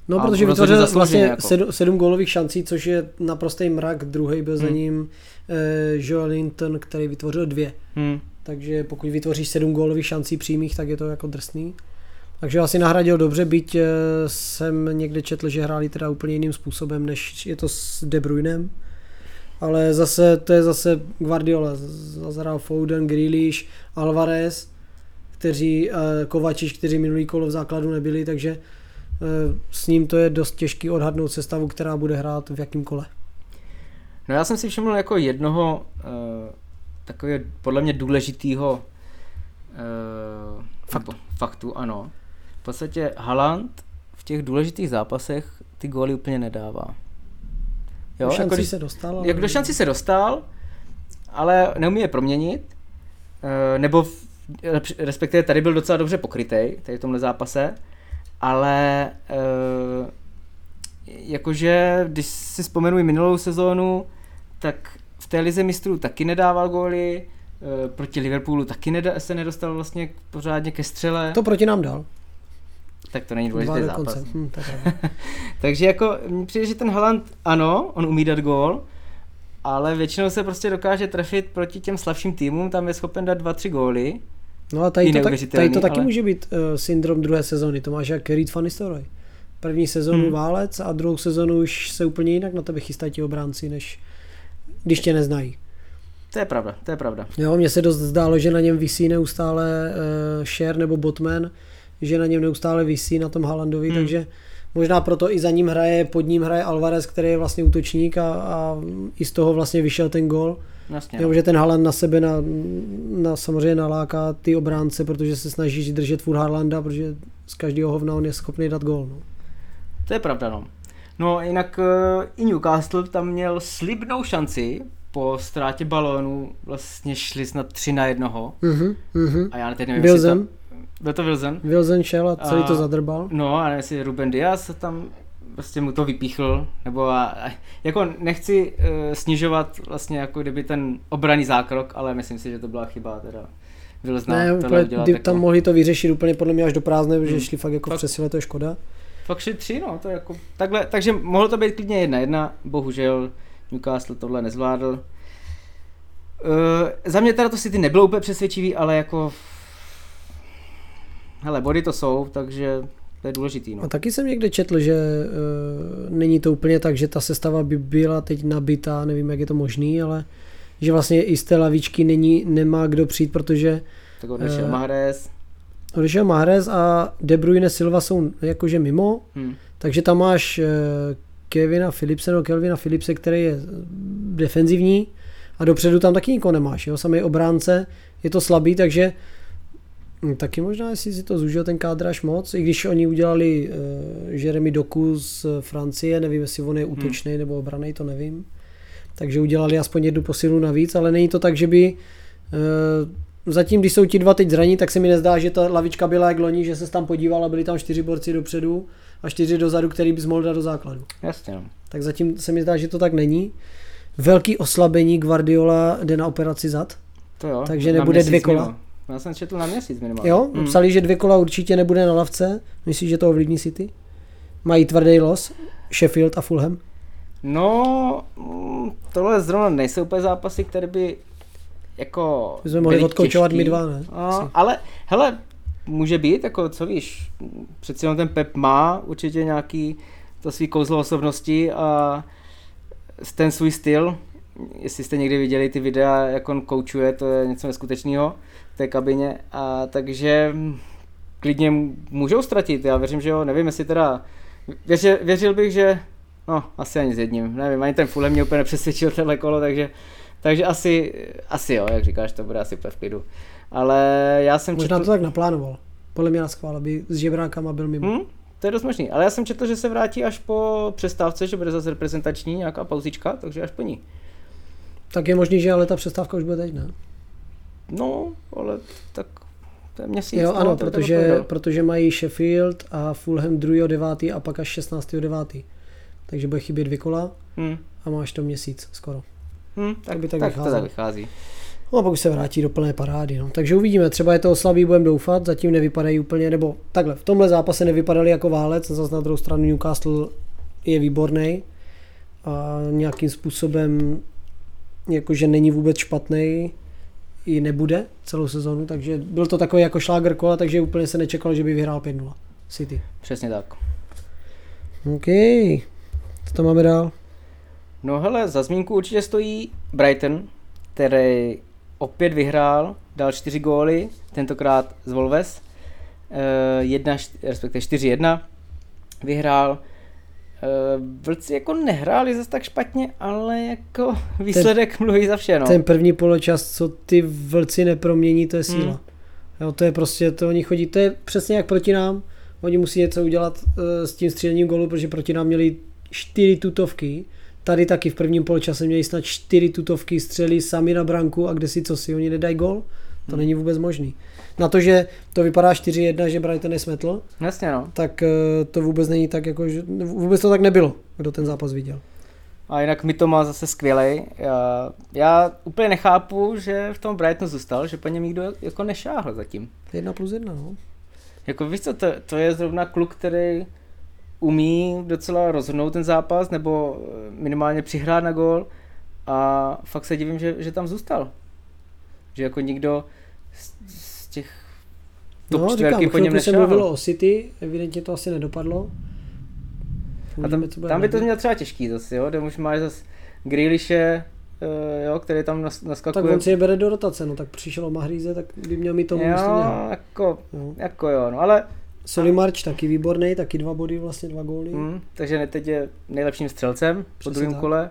No, A protože vytvořil zaslouženě vlastně jako. sedm, sedm gólových šancí, což je naprostý mrak, druhý byl za Hmm. ním eh, Joel Linton, který vytvořil dvě. Hmm. Takže pokud vytvoříš sedm gólových šancí přímých, tak je to jako drsný. Takže asi nahradil dobře, byť eh, jsem někde četl, že hráli teda úplně jiným způsobem, než je to s De Bruynem. Ale zase, to je zase Guardiola, zazhrál Foden, Grealish, Alvarez, kteří, eh, Kovačič, kteří minulý kolo v základu nebyli, takže eh, s ním to je dost těžký odhadnout sestavu, která bude hrát v jakém kole. No já jsem si všiml jako jednoho uh, takového podle mě důležitého Faktu. faktu, ano. V podstatě Haaland v těch důležitých zápasech ty góly úplně nedává. Jo, šanci jako když- se dostal. ale- Jak do šanci se dostal, ale neumí je proměnit, eh, nebo v, respektive tady byl docela dobře pokrytej, tady v tomhle zápase, ale eh, jakože, když si vzpomenu minulou sezónu, tak v té lize mistrů taky nedával góly, eh, proti Liverpoolu taky neda, se nedostal vlastně pořádně ke střele, To proti nám dal. tak to není důležitý zápas. Hm, tak. Takže jako přijde, že ten Haaland, ano, on umí dát gól, ale většinou se prostě dokáže trefit proti těm slabším týmům, tam je schopen dát 2-3 góly. No a tady to, tak, tady to taky ale- může být uh, syndrom druhé sezóny. To máš jak Reed Van Nistelrooy. První sezónu Hmm. válec a druhou sezónu už se úplně jinak na tebe chystají ti obránci, než když tě neznají. To je pravda, to je pravda. Jo, mně se dost zdálo, že na něm visí neustále uh, Sher nebo Botman, že na něm neustále visí na tom Haalandovi, Hmm. hmm. takže možná proto i za ním hraje, pod ním hraje Alvarez, který je vlastně útočník a, a i z toho vlastně vyšel ten gol. Jasně, Jo, no. že ten Haaland na sebe na, na, samozřejmě naláká ty obránce, protože se snaží držet furt Haalanda, protože z každého hovna on je schopný dát gol. No. To je pravda, no. No jinak uh, i Newcastle tam měl slibnou šanci po ztrátě balónu, vlastně šli snad 3 na jednoho. Mhm, mhm. A já teď nevím, jestli Wilson, to, byl to Wilson? Wilson šel a celý A- to zadrbal. No a jestli Ruben Diaz tam prostě mu to vypíchl, nebo a, a, jako nechci uh, snižovat vlastně jako kdyby ten obraný zákrok, ale myslím si, že to byla chyba teda Wilsona Ne, úplně, udělat jako- tam mohli to vyřešit úplně podle mě až do prázdné, protože Hmm. šli fakt jako Fakt. přesile, to je škoda. Fakt šli tři, no, to je jako, takhle, takže mohlo to být klidně jedna, jedna, bohužel Newcastle tohle nezvládl. Uh, za mě teda to City nebylo úplně přesvědčivý, ale jako, hele, body to jsou, takže to je důležitý, no. A taky jsem někde četl, že uh, není to úplně tak, že ta sestava by byla teď nabitá, nevím, jak je to možný, ale že vlastně i z té lavičky není, nemá kdo přijít, protože Tak odešel Eh. Mahrez, odešel Mahrez a De Bruyne Silva jsou jakože mimo, hm. takže tam máš uh, Kevina Philipse, no Kelvina Philipse, který je defenzivní a dopředu tam taky nikoho nemáš, jo, samý obránce, je to slabý, takže taky možná, jestli si to zúžil ten kádr až moc, i když oni udělali uh, Jeremy Doku z Francie, nevím, jestli on je útočný hmm. nebo obraný, to nevím, takže udělali aspoň jednu posilu navíc, ale není to tak, že by uh, Zatím, když jsou ti dva teď zraní, tak se mi nezdá, že ta lavička byla jak loni, že se tam podíval a byli tam čtyři borci dopředu a čtyři dozadu, který bys mohl dát do základu. jasně, no. Tak zatím se mi zdá, že to tak není. Velký oslabení Guardiola jde na operaci zad. To jo. Takže nebude dvě kola. mimo. Já jsem četl na měsíc minimálně. Jo, Hm. psali, že dvě kola určitě nebude na lavce. Myslíš, že to ovlivní City? Mají tvrdý los, Sheffield a Fulham. No, mm, tohle zrovna nejsou úplně zápasy, které by jako My jsme mohli odkoučovat my dva, ne? No, ale hele, může být, jako co víš, přeci jenom ten Pep má určitě nějaký to svý kouzlo osobnosti a ten svůj styl, jestli jste někdy viděli ty videa, jak on koučuje, to je něco neskutečného té kabině, a takže klidně můžou ztratit, já věřím, že jo, nevím, jestli teda, věřil, věřil bych, že No, asi ani s jedním. Nevím, ani ten Fulham mě úplně nepřesvědčil tenhle kolo, takže, takže asi, asi jo, jak říkáš, to bude asi úplně v klidu. Ale já jsem Možná četl... to tak naplánoval. Podle mě na schvál, aby s žebrákama byl mimo. Hm? To je dost možný. Ale já jsem četl, že se vrátí až po přestávce, že bude zase reprezentační nějaká pauzička, takže až po ní. Tak je možný, že ale ta přestávka už bude teď, ne? No, ale tak to je měsíc. Jo, no, ano, to protože, odpověděl. protože mají Sheffield a Fulham 2.9. a pak až 16.9. Takže bude chybět dvě kola Hm. a máš to měsíc skoro. Hm, Tak by tak tak to vycházelo. tak vychází. No a pak už se vrátí do plné parády. No. Takže uvidíme, třeba je to slabý, budeme doufat, zatím nevypadají úplně, nebo takhle, v tomhle zápase nevypadali jako válec, zase na druhou stranu Newcastle je výborný a nějakým způsobem jakože není vůbec špatný i nebude celou sezonu, takže byl to takový jako šláger kola, takže úplně se nečekalo, že by vyhrál 5-0 City. Přesně tak. OK, co tam máme dál? No hele, za zmínku určitě stojí Brighton, který opět vyhrál, dal čtyři góly, tentokrát z Wolves. Eh, jedna, št- respektive 4-1 vyhrál. Eh, Vlci jako nehráli zase tak špatně, ale jako výsledek mluví za vše, no. Ten první poločas, co ty vlci nepromění, to je síla. Hmm. Jo, to je prostě, to oni chodí, to je přesně jak proti nám, oni musí něco udělat uh, s tím střílením golu, protože proti nám měli čtyři tutovky, tady taky v prvním poločase měli snad čtyři tutovky, střeli sami na branku a kde si co si, oni nedají gol, to Hmm. není vůbec možný. Na to, že to vypadá 4-1, že Brighton nesmetl, Jasně no. tak uh, to vůbec není tak, jako, že, vůbec to tak nebylo, kdo ten zápas viděl. A jinak mi to má zase skvělej. Já, já úplně nechápu, že v tom Brightonu zůstal, že po něm nikdo jako nešáhl zatím. Jedna plus jedna, no. Jako víš co, to, to je zrovna kluk, který umí docela rozhodnout ten zápas, nebo eh, minimálně přihrát na gól. a fakt se divím, že, že tam zůstal. Že jako nikdo top no, čtverky říkám, po něm chvilku se nešel. mluvilo o City, evidentně to asi nedopadlo. A tam, tam by to měl třeba těžký zase, jo, kde už máš zase Grealishe, uh, jo, který tam nas, Tak naskakuje. on si je bere do rotace, no tak přišel o Mahríze, tak by měl mít tomu jo, jako, No. jako jo, no ale, Solimarč taky výborný, taky dva body, vlastně dva góly. hm, takže ne, teď je nejlepším střelcem po Přesně druhém tak. kole.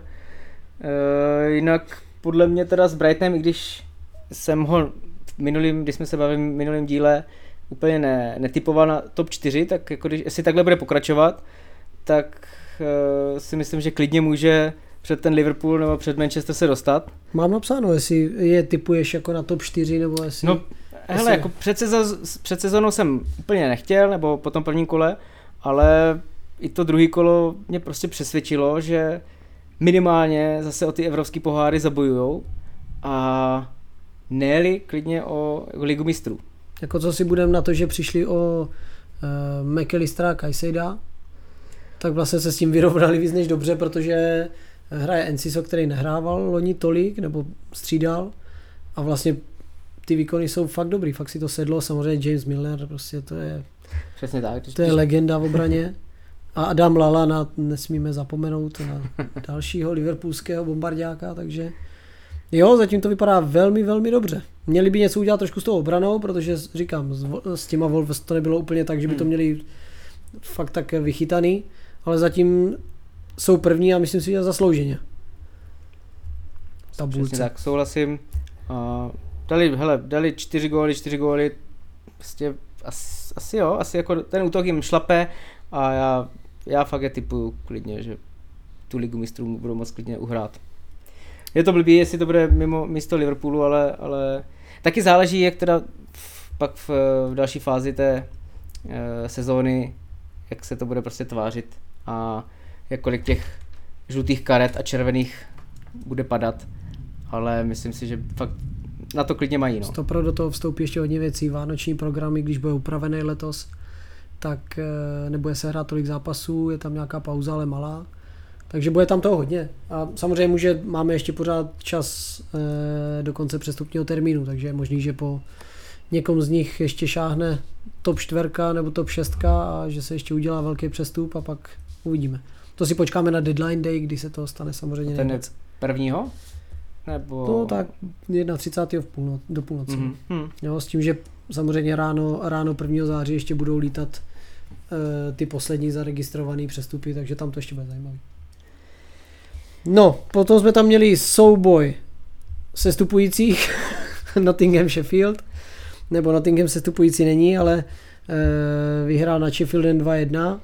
Uh, jinak podle mě teda s Brightonem, i když jsem ho v minulým, když jsme se bavili v minulém díle, úplně ne, netypoval na top 4, tak jako když, jestli takhle bude pokračovat, tak uh, si myslím, že klidně může před ten Liverpool nebo před Manchester se dostat. Mám napsáno, jestli je typuješ jako na top 4, nebo jestli... No, hele, Jestli- jako před, sezo- před sezónou jsem úplně nechtěl, nebo po tom prvním kole, ale i to druhé kolo mě prostě přesvědčilo, že minimálně zase o ty evropské poháry zabojujou a nejeli klidně o ligu mistrů. Jako co si budem na to, že přišli o uh, McAllistera a Kajsejda, tak vlastně se s tím vyrovnali víc než dobře, protože hraje Enciso, který nehrával loni tolik, nebo střídal a vlastně ty výkony jsou fakt dobrý, fakt si to sedlo, samozřejmě James Milner, prostě to je, Přesně tak. to je legenda v obraně. A Adam Lala na, nesmíme zapomenout na dalšího liverpoolského bombardáka, takže jo, zatím to vypadá velmi, velmi dobře. Měli by něco udělat trošku s tou obranou, protože říkám, s, těma Wolves to nebylo úplně tak, že by to Hmm. měli fakt tak vychytaný, ale zatím jsou první a myslím si, že zaslouženě. Přesně Tabulce. tak, souhlasím. A dali, hele, dali čtyři góly, čtyři góly, prostě asi, asi jo, asi jako ten útok jim šlape a já, já fakt je typuju klidně, že tu ligu mistrů budou moc klidně uhrát. Je to blbý, jestli to bude mimo místo Liverpoolu, ale, ale taky záleží, jak teda v, pak v, v další fázi té e, sezóny, jak se to bude prostě tvářit a jak kolik těch žlutých karet a červených bude padat, ale myslím si, že fakt na to klidně mají. No. Stopro do toho vstoupí ještě hodně věcí, vánoční programy, když bude upravený letos, tak eh, nebude se hrát tolik zápasů, je tam nějaká pauza, ale malá. Takže bude tam toho hodně. A samozřejmě může, máme ještě pořád čas eh, do konce přestupního termínu, takže je možný, že po někom z nich ještě šáhne top čtverka nebo top šestka a že se ještě udělá velký přestup a pak uvidíme. To si počkáme na deadline day, kdy se to stane samozřejmě Ten je prvního? Nebo... No tak 31. V půlno, do půlnoci. Mhm. Mhm. Jo, s tím, že samozřejmě ráno, ráno 1. září ještě budou lítat e, ty poslední zaregistrované přestupy, takže tam to ještě bude zajímavé. No, potom jsme tam měli souboj sestupujících Nottingham Sheffield, nebo Nottingham sestupující není, ale e, vyhrál na Sheffieldem 2-1.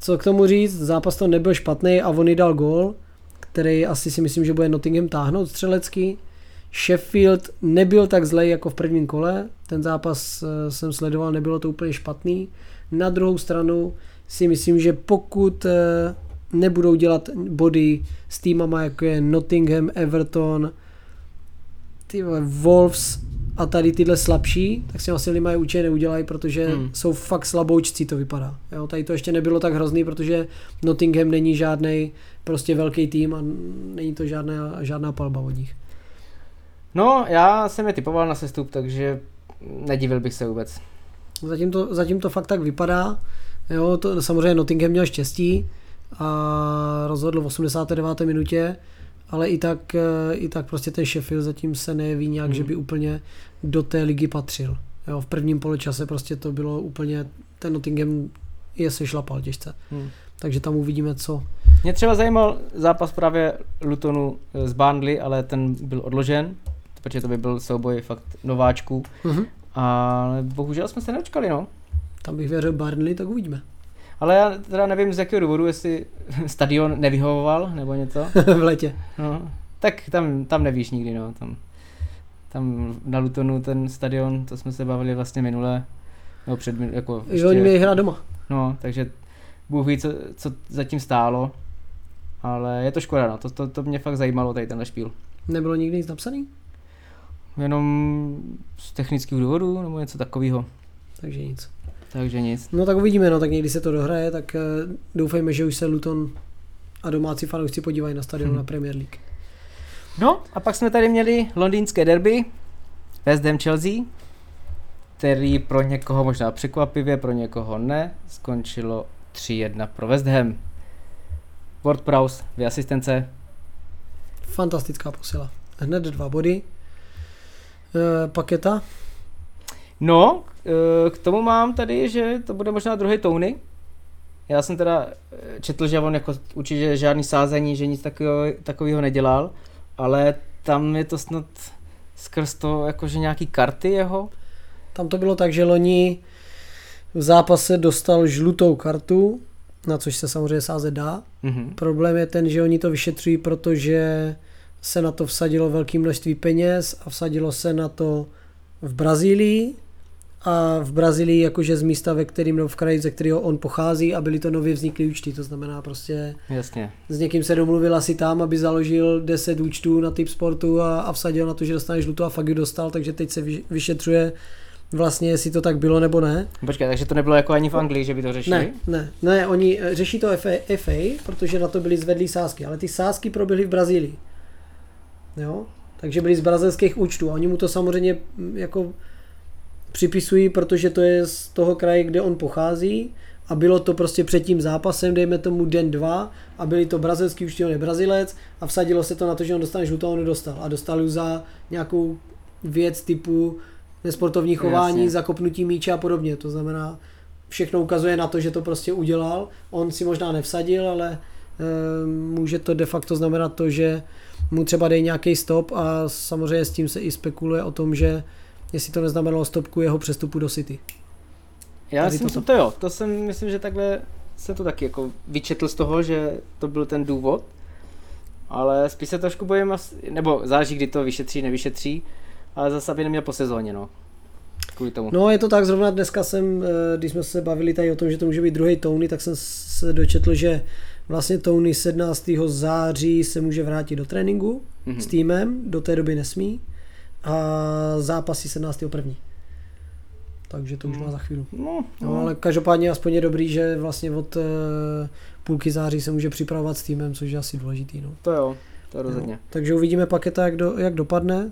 Co k tomu říct, zápas to nebyl špatný a on dal gól, který asi si myslím, že bude Nottingham táhnout střelecký. Sheffield nebyl tak zlej jako v prvním kole, ten zápas eh, jsem sledoval, nebylo to úplně špatný. Na druhou stranu si myslím, že pokud eh, nebudou dělat body s týmama jako je Nottingham, Everton, ty Wolves a tady tyhle slabší, tak si asi Lima je určitě neudělají, protože Hmm. jsou fakt slaboučcí, to vypadá. Jo, tady to ještě nebylo tak hrozný, protože Nottingham není žádný prostě velký tým a není to žádná, žádná palba od nich. No, já jsem je typoval na sestup, takže nedivil bych se vůbec. Zatím to, zatím to fakt tak vypadá. Jo, to, samozřejmě Nottingham měl štěstí a rozhodl v 89. minutě, ale i tak, eh, i tak prostě ten Sheffield zatím se nejeví nějak, Hmm. že by úplně do té ligy patřil. Jo, v prvním poločase prostě to bylo úplně, ten Nottingham je se šlapal těžce. Hmm. Takže tam uvidíme, co. Mě třeba zajímal zápas právě Lutonu eh, z Burnley, ale ten byl odložen, protože to by byl souboj fakt nováčků. Mhm. Ale bohužel jsme se neočkali, no. Tam bych věřil Burnley, tak uvidíme. Ale já teda nevím z jakého důvodu, jestli stadion nevyhovoval nebo něco. v letě. No, tak tam, tam nevíš nikdy, no. Tam, tam na Lutonu ten stadion, to jsme se bavili vlastně minule, no před, jako Jo, oni měli hrát doma. no, takže Bůh ví, co, co zatím stálo, ale je to škoda, no, to, to, to mě fakt zajímalo tady tenhle špíl. Nebylo nikdy nic napsaný, Jenom z technických důvodů nebo něco takového, takže nic. Takže nic. No tak uvidíme, no tak někdy se to dohraje, tak eh, doufejme, že už se Luton a domácí fanoušci podívají na stadion Hmm. na Premier League. No a pak jsme tady měli londýnské derby, West Ham Chelsea, který pro někoho možná překvapivě, pro někoho ne, skončilo 3-1 pro West Ham. Ward Prowse, dvě asistence. Fantastická posila. Hned dva body. E, paketa. No, eh, k tomu mám tady, že to bude možná druhý Tony. Já jsem teda eh, četl, že on jako určitě žádný sázení, že nic takového, takového nedělal, ale tam je to snad skrz to jakože nějaký karty jeho. Tam to bylo tak, že loni v zápase dostal žlutou kartu, na což se samozřejmě sázet dá. Mhm. Problém je ten, že oni to vyšetřují, protože se na to vsadilo velké množství peněz a vsadilo se na to v Brazílii a v Brazílii jakože z místa, ve kterým, nebo v kraji, ze kterého on pochází a byly to nově vzniklé účty, to znamená prostě Jasně. s někým se domluvil asi tam, aby založil 10 účtů na typ sportu a, a vsadil na to, že dostane žlutou a fakt ji dostal, takže teď se vy- vyšetřuje vlastně, jestli to tak bylo nebo ne. Počkej, takže to nebylo jako ani v Anglii, že by to řešili? Ne, ne, ne, oni eh, řeší to FA, FA, protože na to byly zvedlý sázky, ale ty sázky proběhly v Brazílii. Jo? Takže byly z brazilských účtů a oni mu to samozřejmě mm, jako připisují, protože to je z toho kraje, kde on pochází. A bylo to prostě před tím zápasem, dejme tomu den dva a byly to brazilský účty, on je Brazilec a vsadilo se to na to, že on dostane žlutou on nedostal a dostal ju za nějakou věc typu nesportovní chování, Jasně. zakopnutí míče a podobně, to znamená všechno ukazuje na to, že to prostě udělal, on si možná nevsadil, ale e, může to de facto znamenat to, že mu třeba dej nějaký stop a samozřejmě s tím se i spekuluje o tom, že jestli to neznamenalo stopku jeho přestupu do City. Já Tady si myslím, to jo, to jsem myslím, že takhle se to taky jako vyčetl z toho, že to byl ten důvod, ale spíš se trošku bojím, nebo záleží, kdy to vyšetří, nevyšetří, ale zase aby neměl po sezóně, no. Kvůli tomu. No je to tak, zrovna dneska jsem, eh, když jsme se bavili tady o tom, že to může být druhý Tony, tak jsem se dočetl, že vlastně Tony 17. září se může vrátit do tréninku Mhm. s týmem, do té doby nesmí a zápasy 17. první. Takže to už má za chvíli. No, No, ale každopádně aspoň je dobrý, že vlastně od eh, půlky září se může připravovat s týmem, což je asi důležitý. No. to jo, to rozhodně. No, takže uvidíme paketa, jak, do, jak dopadne.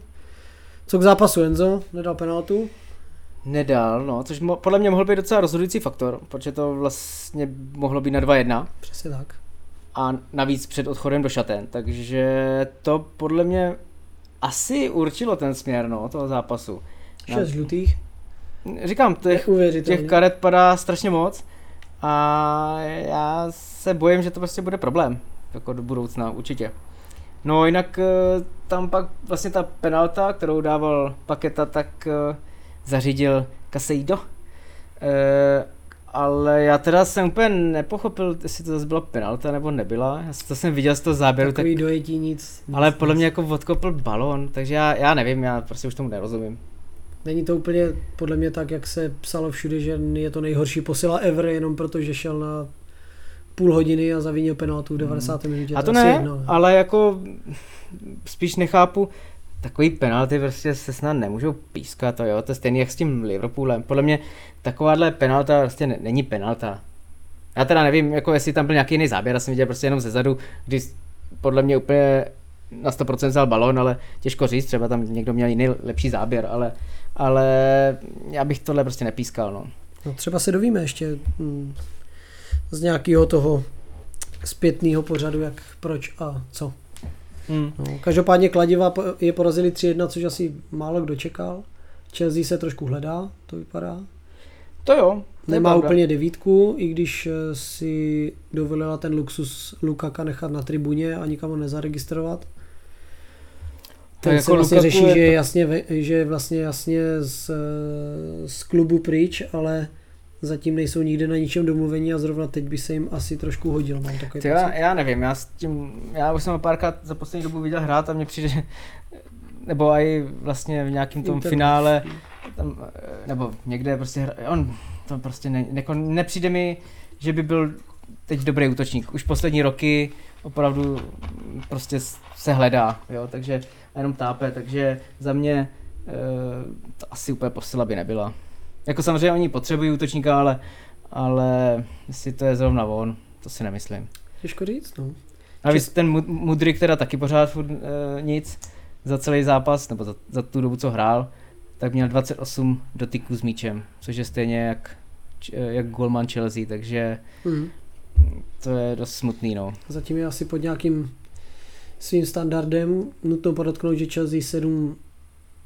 Co k zápasu Enzo? Nedal penaltu? Nedal, no, což mo- podle mě mohl být docela rozhodující faktor, protože to vlastně mohlo být na 2-1 Přesně tak. a navíc před odchodem do šaten, takže to podle mě asi určilo ten směr, no, toho zápasu. Šest žlutých. Říkám, těch, těch karet padá strašně moc a já se bojím, že to prostě bude problém, jako do budoucna, určitě. No jinak eh, tam pak vlastně ta penalta, kterou dával Paketa, tak eh, zařídil Caseido. Eh, ale já teda jsem úplně nepochopil, jestli to zase byla penalta nebo nebyla. Já to jsem viděl z toho záběru, tak, Takový dojetí nic. ale nic, podle nic. mě jako odkopl balon, takže já, já nevím, já prostě už tomu nerozumím. Není to úplně podle mě tak, jak se psalo všude, že je to nejhorší posila ever, jenom protože šel na půl hodiny a zavinil penaltu v 90. minutě. A to ne, jedno, ale jako spíš nechápu, takový penalty prostě se snad nemůžou pískat, to jo, to je stejný jak s tím Liverpoolem. Podle mě takováhle penalta prostě ne, není penalta. Já teda nevím, jako jestli tam byl nějaký jiný záběr, já jsem viděl prostě jenom ze zadu, kdy podle mě úplně na 100% vzal balon, ale těžko říct, třeba tam někdo měl jiný lepší záběr, ale, ale já bych tohle prostě nepískal, no. No třeba se dovíme ještě hm, z nějakého toho zpětného pořadu, jak proč a co. Hmm. No, každopádně Kladiva je porazili 3-1, což asi málo kdo čekal. Chelsea se trošku hledá, to vypadá. To jo. to Nemá pravda. úplně devítku, i když eh, si dovolila ten luxus Lukaka nechat na tribuně a nikam ho nezaregistrovat. Ten jako se vlastně Lukaku řeší, je že je jasně, že je vlastně jasně z, eh, z klubu pryč, ale zatím nejsou nikde na ničem domluvení a zrovna teď by se jim asi trošku hodil, mám takový Ty, já, já nevím, já s tím, já už jsem ho párkrát za poslední dobu viděl hrát a mně přijde, že- nebo i vlastně v nějakém tom Inter- finále, tam, nebo někde prostě, hra, on to prostě ne, jako nepřijde mi, že by byl teď dobrý útočník. Už poslední roky opravdu prostě se hledá, jo, takže a jenom tápe, takže za mě e, to asi úplně posila by nebyla. Jako samozřejmě oni potřebují útočníka, ale, ale jestli to je zrovna on, to si nemyslím. Těžko říct, no. A víc ten Mu- Mudrik teda taky pořád furt, uh, nic za celý zápas, nebo za, za tu dobu, co hrál, tak měl 28 dotyků s míčem, což je stejně jak, eh, jak golman Chelsea, takže Hmm. to je dost smutný, no. Zatím je asi pod nějakým svým standardem. Nutno podotknout, že Chelsea 7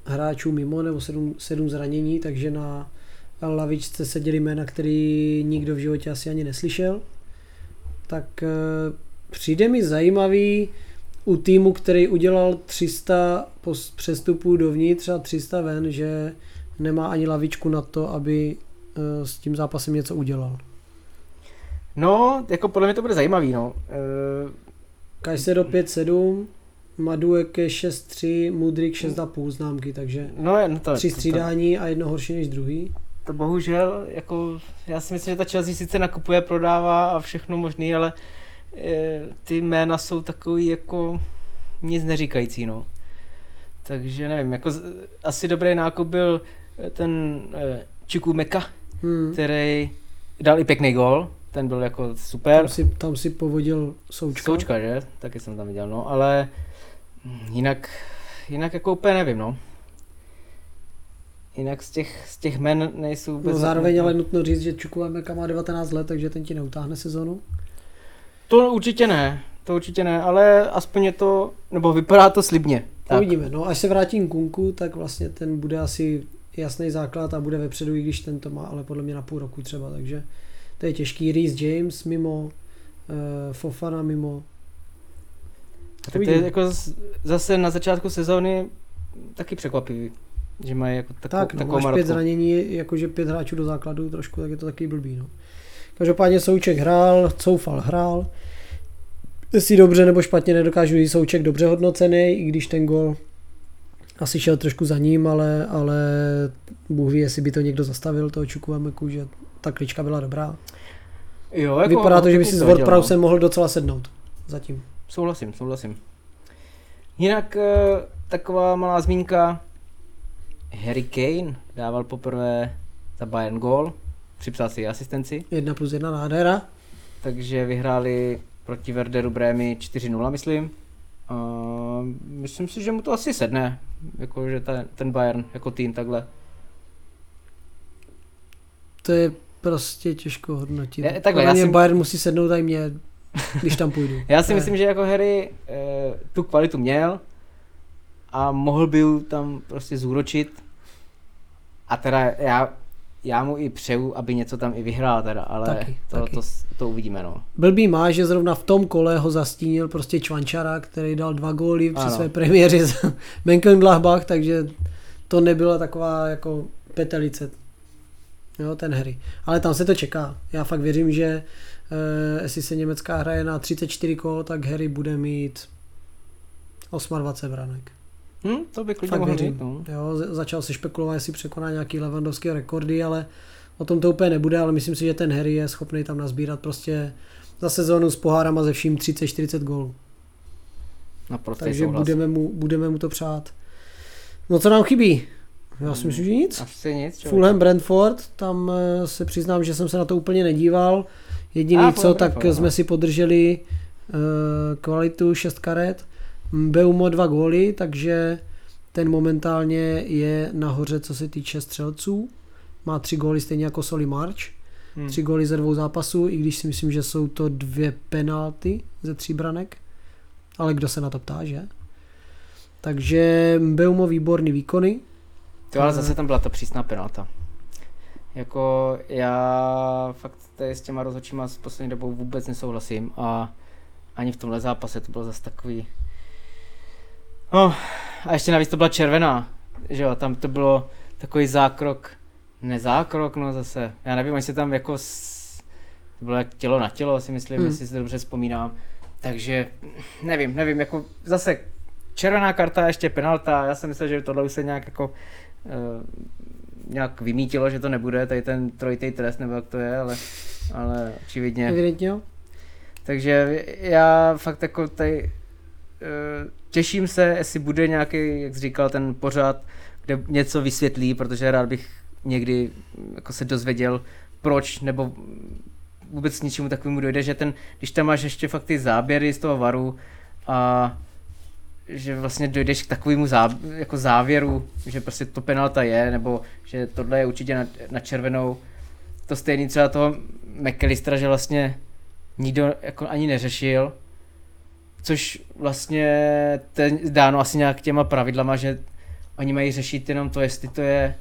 hráčů mimo nebo 7, 7 zranění, takže na lavičce seděli jména, který nikdo v životě asi ani neslyšel. Tak eh, přijde mi zajímavý u týmu, který udělal 300 pos- přestupů dovnitř a 300 ven, že nemá ani lavičku na to, aby eh, s tím zápasem něco udělal. No, jako podle mě to bude zajímavý, no. Uh, Kajsedo 5-7, Maduek je 6-3, Mudrik 6,5 známky, takže no, no to, tři to, to, střídání a jedno horší než druhý. To bohužel, jako, já si myslím, že ta Chelsea sice nakupuje, prodává a všechno možný, ale e, ty jména jsou takový jako nic neříkající, no. Takže nevím, jako asi dobrý nákup byl eh, ten e, Chukwumeka, Hmm. který dal i pěkný gol, ten byl jako super. Tam, si, tam si povodil součka. Součka, že? Taky jsem tam viděl, no, ale jinak, jinak jako úplně nevím, no. Jinak z těch, z těch men nejsou vůbec... No, zároveň ale nutno říct, že Čukwemeka má 19 let, takže ten ti neutáhne sezonu. To určitě ne, to určitě ne, ale aspoň je to, nebo vypadá to slibně. Tak. Uvidíme. No, až se vrátím Kunku, tak vlastně ten bude asi jasný základ a bude vepředu, i když ten to má, ale podle mě na půl roku třeba, takže to je těžký. Reece James mimo, uh, Fofana mimo. Tak to je jako z- zase na začátku sezóny taky překvapivý, že mají jako takovou, Tak, no, takovou máš pět marotku. zranění, jakože pět hráčů do základu trošku, tak je to taky blbý. No. Každopádně Souček hrál, Coufal hrál. Jestli dobře nebo špatně nedokážu říct, Souček dobře hodnocený, i když ten gol asi šel trošku za ním, ale, ale Bůh ví, jestli by to někdo zastavil, toho Čukuameku, že ta klička byla dobrá. Jo, jako, Vypadá to, že by si s viděl, no. WordPressem mohl docela sednout. Zatím. Souhlasím, souhlasím. Jinak eh, taková malá zmínka. Harry Kane dával poprvé za Bayern gol, připsal si asistenci, Jedna plus jedna nádhera. takže vyhráli proti Werderu Brémy 4-0, myslím. A myslím si, že mu to asi sedne, jako, že ten, ten Bayern jako tým takhle. To je prostě těžko hodnotit. Je- takhle, já si- Bayern musí sednout i mě, když tam půjdu. Já si myslím, že jako Harry eh, tu kvalitu měl a mohl by ju tam prostě zúročit. A teda já, já mu i přeju, aby něco tam i vyhrál teda, ale Taky, to, taky. To, to, uvidíme no. Blbý má, že zrovna v tom kole ho zastínil prostě Čvančara, který dal dva góly při Ano. své premiéře za Mönchengladbach, takže to nebyla taková jako petelice. Jo, ten Harry. Ale tam se to čeká. Já fakt věřím, že eh, jestli se německá hraje na 34 kol, tak Harry bude mít 28 branek. Hm, to by klidně Fakt mohl věřím. mít, no. Jo, začal se špekulovat, jestli překoná nějaký Lewandowský rekordy, ale o tom to úplně nebude, ale myslím si, že ten Harry je schopný tam nazbírat prostě za sezónu s pohárama ze vším 30-40 gólů. Naprosto Takže souhlas. budeme mu, budeme mu to přát. No co nám chybí? Já si myslím, že nic. Asi nic. člověk. Fulham Brentford, tam eh, se přiznám, že jsem se na to úplně nedíval. Jediný A, co, Fulham tak Brentford, jsme no. si podrželi eh, kvalitu 6 karet. Beumo dva góly, takže ten momentálně je nahoře, co se týče střelců. Má tři góly stejně jako Soli March. Hm. Tři góly ze dvou zápasů, i když si myslím, že jsou to dvě penalty ze tří branek. Ale kdo se na to ptá, že? Takže Beumo výborný výkony. To ale zase tam byla ta přísná penalta. Jako já fakt tady s těma rozhodčíma s poslední dobou vůbec nesouhlasím a ani v tomhle zápase to bylo zase takový... No, a ještě navíc to byla červená, že jo, tam to bylo takový zákrok, nezákrok, no zase, já nevím, jestli tam jako s... to bylo jak tělo na tělo, si myslím, hmm. jestli si to dobře vzpomínám, takže nevím, nevím, jako zase červená karta, ještě penalta, já jsem myslel, že tohle už se nějak jako uh, nějak vymítilo, že to nebude, tady ten trojitý trest, nebo jak to je, ale, ale očividně. Evidentně. Takže já fakt jako tady těším se, jestli bude nějaký, jak jsi říkal, ten pořád, kde něco vysvětlí, protože rád bych někdy mm, jako se dozvěděl, proč, nebo vůbec k něčemu takovému dojde, že ten, když tam máš ještě fakt ty záběry z toho varu a že vlastně dojdeš k takovému zá, jako závěru, že prostě to penalta je, nebo že tohle je určitě na, na červenou. To stejný třeba toho McAllistera, že vlastně nikdo jako ani neřešil, což vlastně ten, dáno asi nějak těma pravidlama, že oni mají řešit jenom to, jestli to je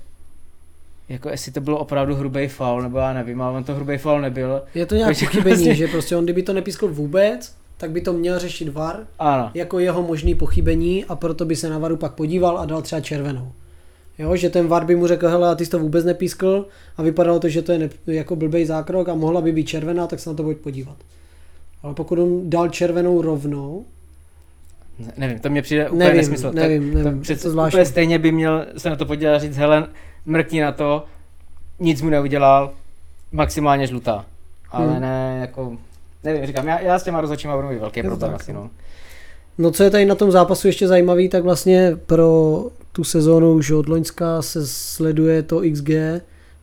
jako jestli to bylo opravdu hrubý faul, nebo já nevím, ale on to hrubý faul nebyl. Je to nějak Takže pochybení, vlastně- že prostě on kdyby to nepískl vůbec, tak by to měl řešit VAR Ano. jako jeho možný pochybení a proto by se na VARu pak podíval a dal třeba červenou. Jo, že ten VAR by mu řekl, hele, a ty jsi to vůbec nepískl a vypadalo to, že to je ne, jako blbej zákrok a mohla by být červená, tak se na to pojď podívat. Ale pokud on dal červenou rovnou, Ne- Nevím, to mě přijde úplně Nevím, nesmysl. nevím, to, nevím, to to zvláštní. úplně stejně by měl se na to podívat a říct, hele, mrkni na to, nic mu neudělal, maximálně žlutá. Ale Hmm. ne, jako, nevím, říkám, já, já s těma rozhodčíma budu mít velký problém tak, asi, no. no. No co je tady na tom zápasu ještě zajímavý, tak vlastně pro tu sezónu už od Loňska se sleduje to XG,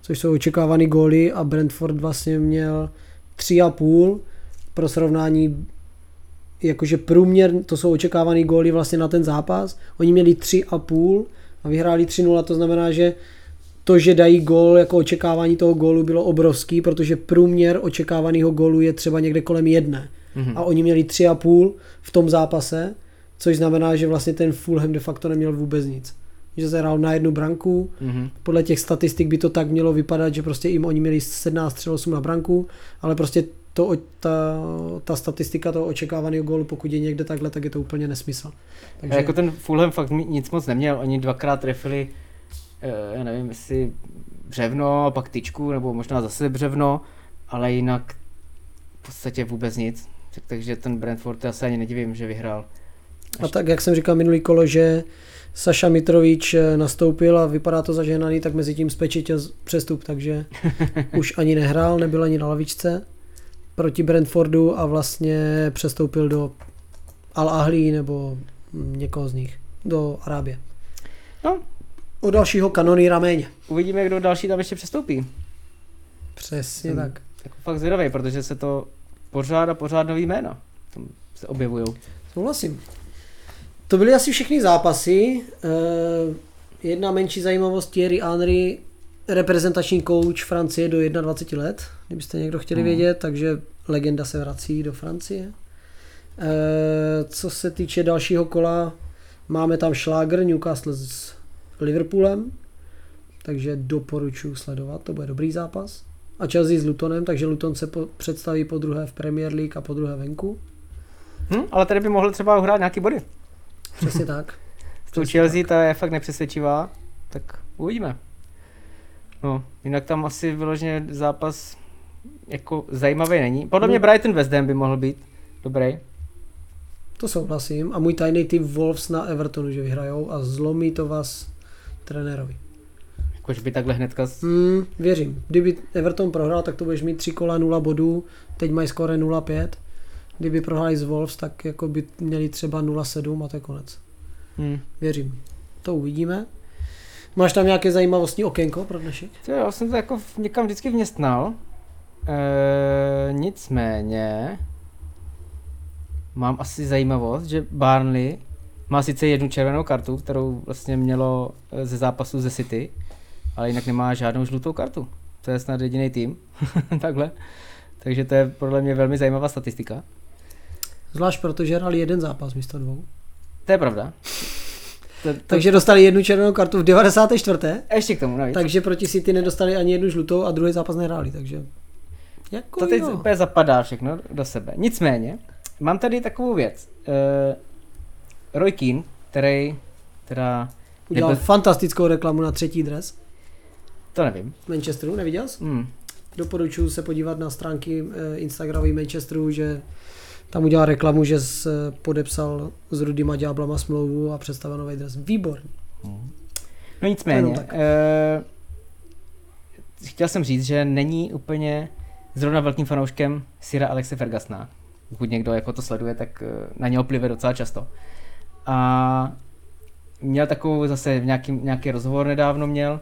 což jsou očekávaný góly a Brentford vlastně měl 3,5 pro srovnání jakože průměr, to jsou očekávaný góly vlastně na ten zápas, oni měli 3,5 a vyhráli 3-0, to znamená, že to, že dají gól, jako očekávání toho gólu bylo obrovský, protože průměr očekávaného gólu je třeba někde kolem jedné Mhm. a oni měli 3,5 v tom zápase, což znamená, že vlastně ten Fulham de facto neměl vůbec nic. Že se hrál na jednu branku, Mhm. podle těch statistik by to tak mělo vypadat, že prostě jim oni měli 17 střel 8 na branku, ale prostě to, ta, ta statistika toho očekávaného gólu, pokud je někde takhle, tak je to úplně nesmysl. Takže... Jako ten Fulham fakt nic moc neměl, oni dvakrát trefili, eh, já nevím, jestli břevno, pak tyčku, nebo možná zase břevno, ale jinak v podstatě vůbec nic. Tak, takže ten Brentford já se ani nedivím, že vyhrál. A tak, jak jsem říkal minulý kolo, že Saša Mitrovič eh, nastoupil a vypadá to zažehnaný, tak mezi tím spečetil přestup, takže už ani nehrál, nebyl ani na lavičce proti Brentfordu a vlastně přestoupil do Al Ahly nebo někoho z nich, do Arábie. No. O dalšího kanonýra méně. Uvidíme, kdo další tam ještě přestoupí. Přesně Jsem tak. Jako fakt zvědavý, protože se to pořád a pořád nový jména tam se objevují. Souhlasím. To byly asi všechny zápasy. Eh, Jedna menší zajímavost, Thierry Henry, reprezentační kouč Francie do 21 let, kdybyste někdo chtěli Hmm. vědět, takže legenda se vrací do Francie. Eh, Co se týče dalšího kola, máme tam šláger Newcastle s Liverpoolem, takže doporučuji sledovat, to bude dobrý zápas. A Chelsea s Lutonem, takže Luton se po, představí po druhé v Premier League a po druhé venku. Hm, ale tady by mohl třeba uhrát nějaký body. Přesně tak. S tou Chelsea ta je fakt nepřesvědčivá, tak uvidíme. No, jinak tam asi vyloženě zápas jako zajímavý není. Podle mě No. Brighton West Ham by mohl být dobrý. To souhlasím. A můj tajný tip Wolves na Evertonu, že vyhrajou a zlomí to vás trenérovi. Jakož by takhle hnedka... Hmm, věřím. Kdyby Everton prohrál, tak to budeš mít 3 kola 0 bodů, teď mají skóre 0-5. Kdyby prohráli z Wolves, tak jako by měli třeba 0-7 a to je konec. Hm. Věřím. To uvidíme. Máš tam nějaké zajímavostní okénko pro dnešek? To jo, jsem to jako někam vždycky vměstnal. E, nicméně mám asi zajímavost, že Barnley má sice jednu červenou kartu, kterou vlastně mělo eh, ze zápasu ze City, ale jinak nemá žádnou žlutou kartu. To je snad jediný tým. Takhle. Takže to je podle mě velmi zajímavá statistika. Zvlášť protože hrali jeden zápas místo dvou. To je pravda. To, to, Takže dostali jednu červenou kartu v 94. ještě k tomu navíc. Takže proti City nedostali ani jednu žlutou a druhý zápas nehráli, takže... Jako To teď jo. úplně zapadá všechno do sebe. Nicméně, mám tady takovou věc. Uh, Roy Keane, který teda... Udělal nebyl- fantastickou reklamu na třetí dres To nevím. Manchesteru, neviděl jsi? Hmm. Doporučuji se podívat na stránky eh, Instagramový Manchesteru, že tam udělal reklamu, že s, podepsal s Rudyma Ďáblama smlouvu a představil nový dres. Výborný. No nicméně, uh, chtěl jsem říct, že není úplně zrovna velkým fanouškem Sira Alexe Fergasna. Pokud někdo jako to sleduje, tak eh, na něho plive docela často. A měl takovou zase nějaký, nějaký rozhovor nedávno měl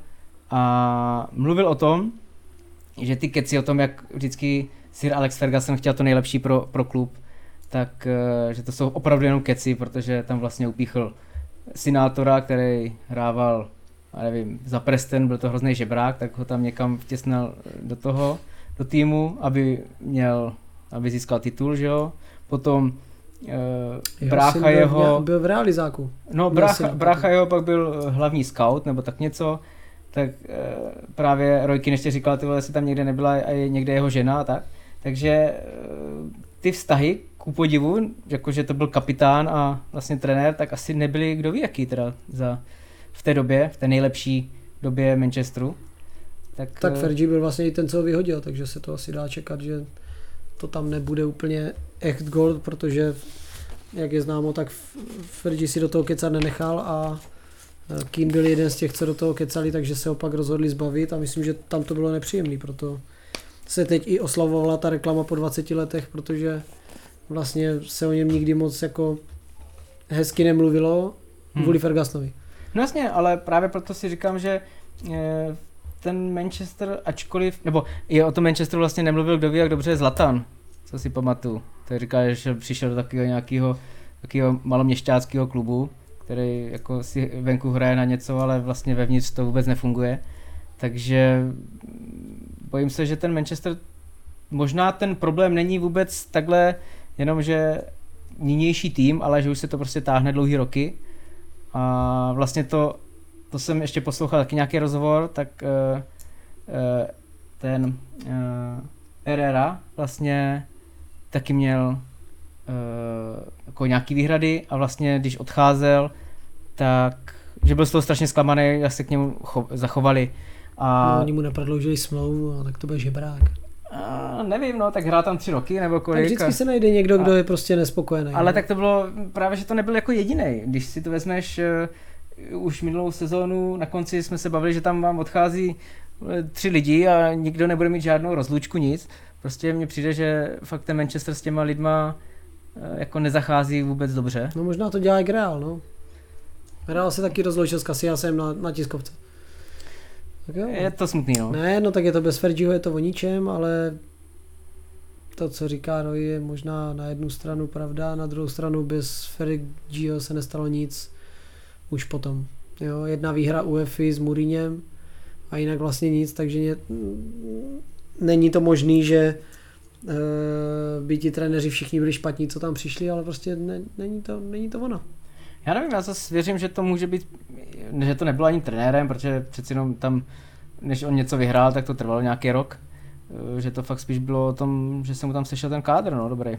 a mluvil o tom, že ty keci o tom, jak vždycky Sir Alex Ferguson chtěl to nejlepší pro, pro klub, tak eh, že to jsou opravdu jenom keci, protože tam vlastně upíchl Sinátora, který hrával, já nevím, za Preston, byl to hrozný žebrák, tak ho tam někam vtěsnal do toho, do týmu, aby měl, aby získal titul, že jo. Potom uh, brácha byl, jeho... Byl v realizáku. No, brácha, brácha jeho pak byl hlavní scout, nebo tak něco, tak e, právě Rojkin ještě říkal, ty vole, jestli tam někde nebyla a je někde jeho žena a tak. Takže e, ty vztahy, ku podivu, jakože to byl kapitán a vlastně trenér, tak asi nebyli kdo ví jaký teda za, v té době, v té nejlepší době Manchesteru. Tak, Tak eh, Fergie byl vlastně i ten, co ho vyhodil, takže se to asi dá čekat, že to tam nebude úplně echt gold, protože jak je známo, tak Fergie si do toho kecat nenechal a eh, Keane byl jeden z těch, co do toho kecali, takže se opak rozhodli zbavit a myslím, že tam to bylo nepříjemný, proto se teď i oslavovala ta reklama po 20 letech, protože vlastně se o něm nikdy moc jako hezky nemluvilo Hmm. kvůli Fergusonovi. No jasně, ale právě proto si říkám, že eh, ten Manchester, ačkoliv, nebo i o tom Manchesteru vlastně nemluvil, kdo ví, jak dobře je Zlatan, co si pamatuju. To říká, že přišel do takového nějakého takového maloměšťáckého klubu, který jako si venku hraje na něco, ale vlastně vevnitř to vůbec nefunguje. Takže mm, bojím se, že ten Manchester, možná ten problém není vůbec takhle jenom, že nynější tým, ale že už se to prostě táhne dlouhý roky. A vlastně to, to jsem ještě poslouchal taky nějaký rozhovor, tak uh, uh, ten uh, Herrera vlastně taky měl uh, jako nějaký výhrady a vlastně když odcházel, tak že byl z toho strašně zklamaný, jak se k němu cho- zachovali. A, No, oni mu neprodloužili smlouvu, tak to byl žebrák. A nevím, no, tak hrál tam tři roky nebo Tak kolik. vždycky a- se najde někdo, kdo a- je prostě nespokojený. Ale no. tak to bylo právě, že to nebyl jako jediný. Když si to vezmeš uh, už minulou sezónu, na konci jsme se bavili, že tam vám odchází eh, tři lidi a nikdo nebude mít žádnou rozlučku, nic. Prostě mně přijde, že fakt ten Manchester s těma lidma jako nezachází vůbec dobře. No možná to dělá i Real, no. Real se taky rozloučil s Casillasem na, na tiskovce. Tak jo. Je to smutný, no. Ne, no tak je to bez Fergieho, je to o ničem, ale to, co říká Roy, je možná na jednu stranu pravda, na druhou stranu bez Fergieho se nestalo nic už potom. Jo, jedna výhra UEFI s Mourinhem a jinak vlastně nic, takže mě, není to možný, že uh, by ti trenéři všichni byli špatní, co tam přišli, ale prostě ne, není, to, není to ono. Já nevím, já zase věřím, že to může být, že to nebylo ani trenérem, protože přeci jenom tam, než on něco vyhrál, tak to trvalo nějaký rok. Eh, Že to fakt spíš bylo o tom, že se mu tam sešel ten kádr, no dobrý.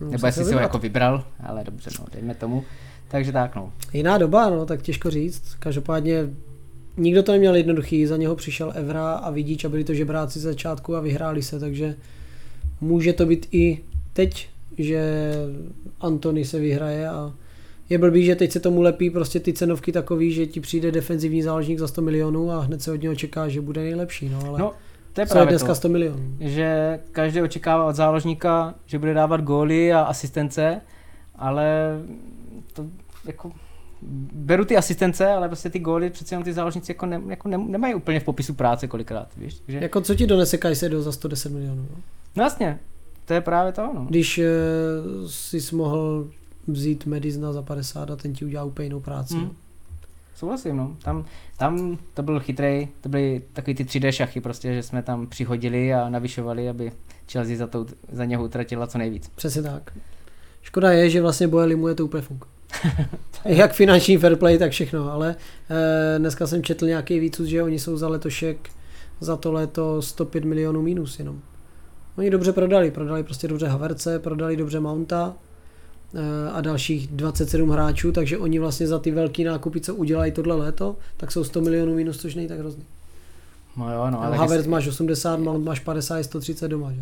No, Nebo se jestli si ho jako vybral, ale dobře, no, dejme tomu. Takže tak, no. Jiná doba, no, tak těžko říct. Každopádně nikdo to neměl jednoduchý, za něho přišel Evra a Vidíč a byli to žebráci z začátku a vyhráli se, takže může to být i teď, že Antony se vyhraje a je blbý, že teď se tomu lepí prostě ty cenovky takový, že ti přijde defenzivní záložník za 100 milionů a hned se od něho čeká, že bude nejlepší, no ale No, to je co je právě dneska to, 100 milionů? že každý očekává od záložníka, že bude dávat góly a asistence, ale to jako beru ty asistence, ale prostě ty góly přece jenom ty záložníci jako, ne, jako ne, nemají úplně v popisu práce kolikrát, víš? Takže, Jako co ti donese Kajsedo za 110 milionů? No? no jasně, to je právě to, no. Když e, jsi mohl vzít Medizna za 50 a ten ti udělá úplně jinou práci. Hmm. Souhlasím, no. Tam, tam to byl chytrej, to byly takový ty 3D šachy prostě, že jsme tam přihodili a navyšovali, aby Chelsea za, to, za něho utratila co nejvíc. Přesně tak. Škoda je, že vlastně Boeli mu je to úplně fuk. Jak finanční fair play, tak všechno, ale e, dneska jsem četl nějaký výcud, že oni jsou za letošek za to léto 105 milionů minus jenom. Oni dobře prodali, prodali prostě dobře Haverce, prodali dobře Mounta a dalších 27 hráčů, takže oni vlastně za ty velký nákupy, co udělají tohle léto, tak jsou 100 milionů minus, což není tak hrozný. No jo, no, ale Havertz jestli, máš 80, Mount máš 50, je 130 doma, že?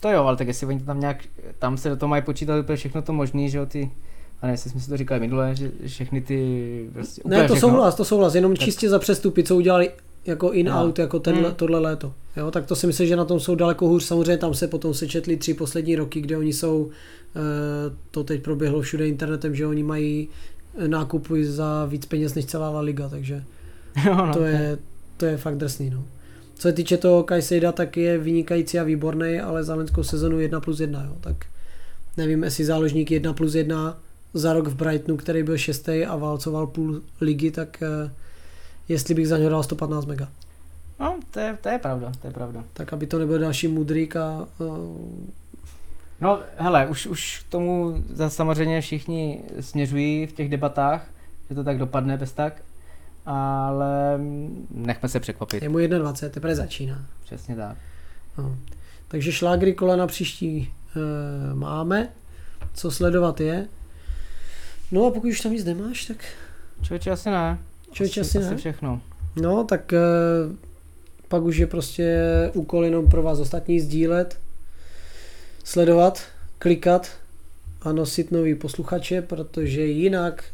to jo, ale tak jestli oni to tam nějak, tam se do toho mají počítat úplně všechno to možný, že jo, ty, a ne, jestli jsme si to říkali minule, že všechny ty, prostě Ne, to všechno. souhlas, to souhlas, jenom Tak- čistě za přestupy, co udělali jako in-out, No. jako tenhle, Hmm. tohle léto. Jo, tak to si myslím, že na tom jsou daleko hůř. Samozřejmě tam se potom sečetli tři poslední roky, kde oni jsou, eh, to teď proběhlo všude internetem, že oni mají eh, nákupy za víc peněz než celá La Liga, takže jo, no, to, je, to je fakt drsný. No. Co se týče toho Kajsejda, tak je vynikající a výborný, ale za lenskou sezonu 1 plus 1, jo. tak nevím, jestli záložník 1 plus 1 za rok v Brightonu, který byl šestý a válcoval půl ligy, tak eh, jestli bych za něho dal 115 mega. No, to je, to je pravda, to je pravda. Tak aby to nebyl další mudrík a uh, No, hele, už, už k tomu zase samozřejmě všichni směřují v těch debatách, že to tak dopadne bez tak, ale nechme se překvapit. je mu 21, teprve začíná. Přesně tak. No. Takže šlágry kola na příští e, máme, co sledovat je. No a pokud už tam nic nemáš, tak Člověče asi ne. Člověče asi ne. asi všechno. no, tak e, pak už je prostě úkol jenom pro vás ostatní sdílet, sledovat, klikat a nosit nový posluchače, protože jinak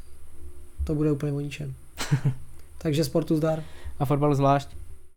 to bude úplně o ničem. Takže sportu zdar. A fotbal zvlášť.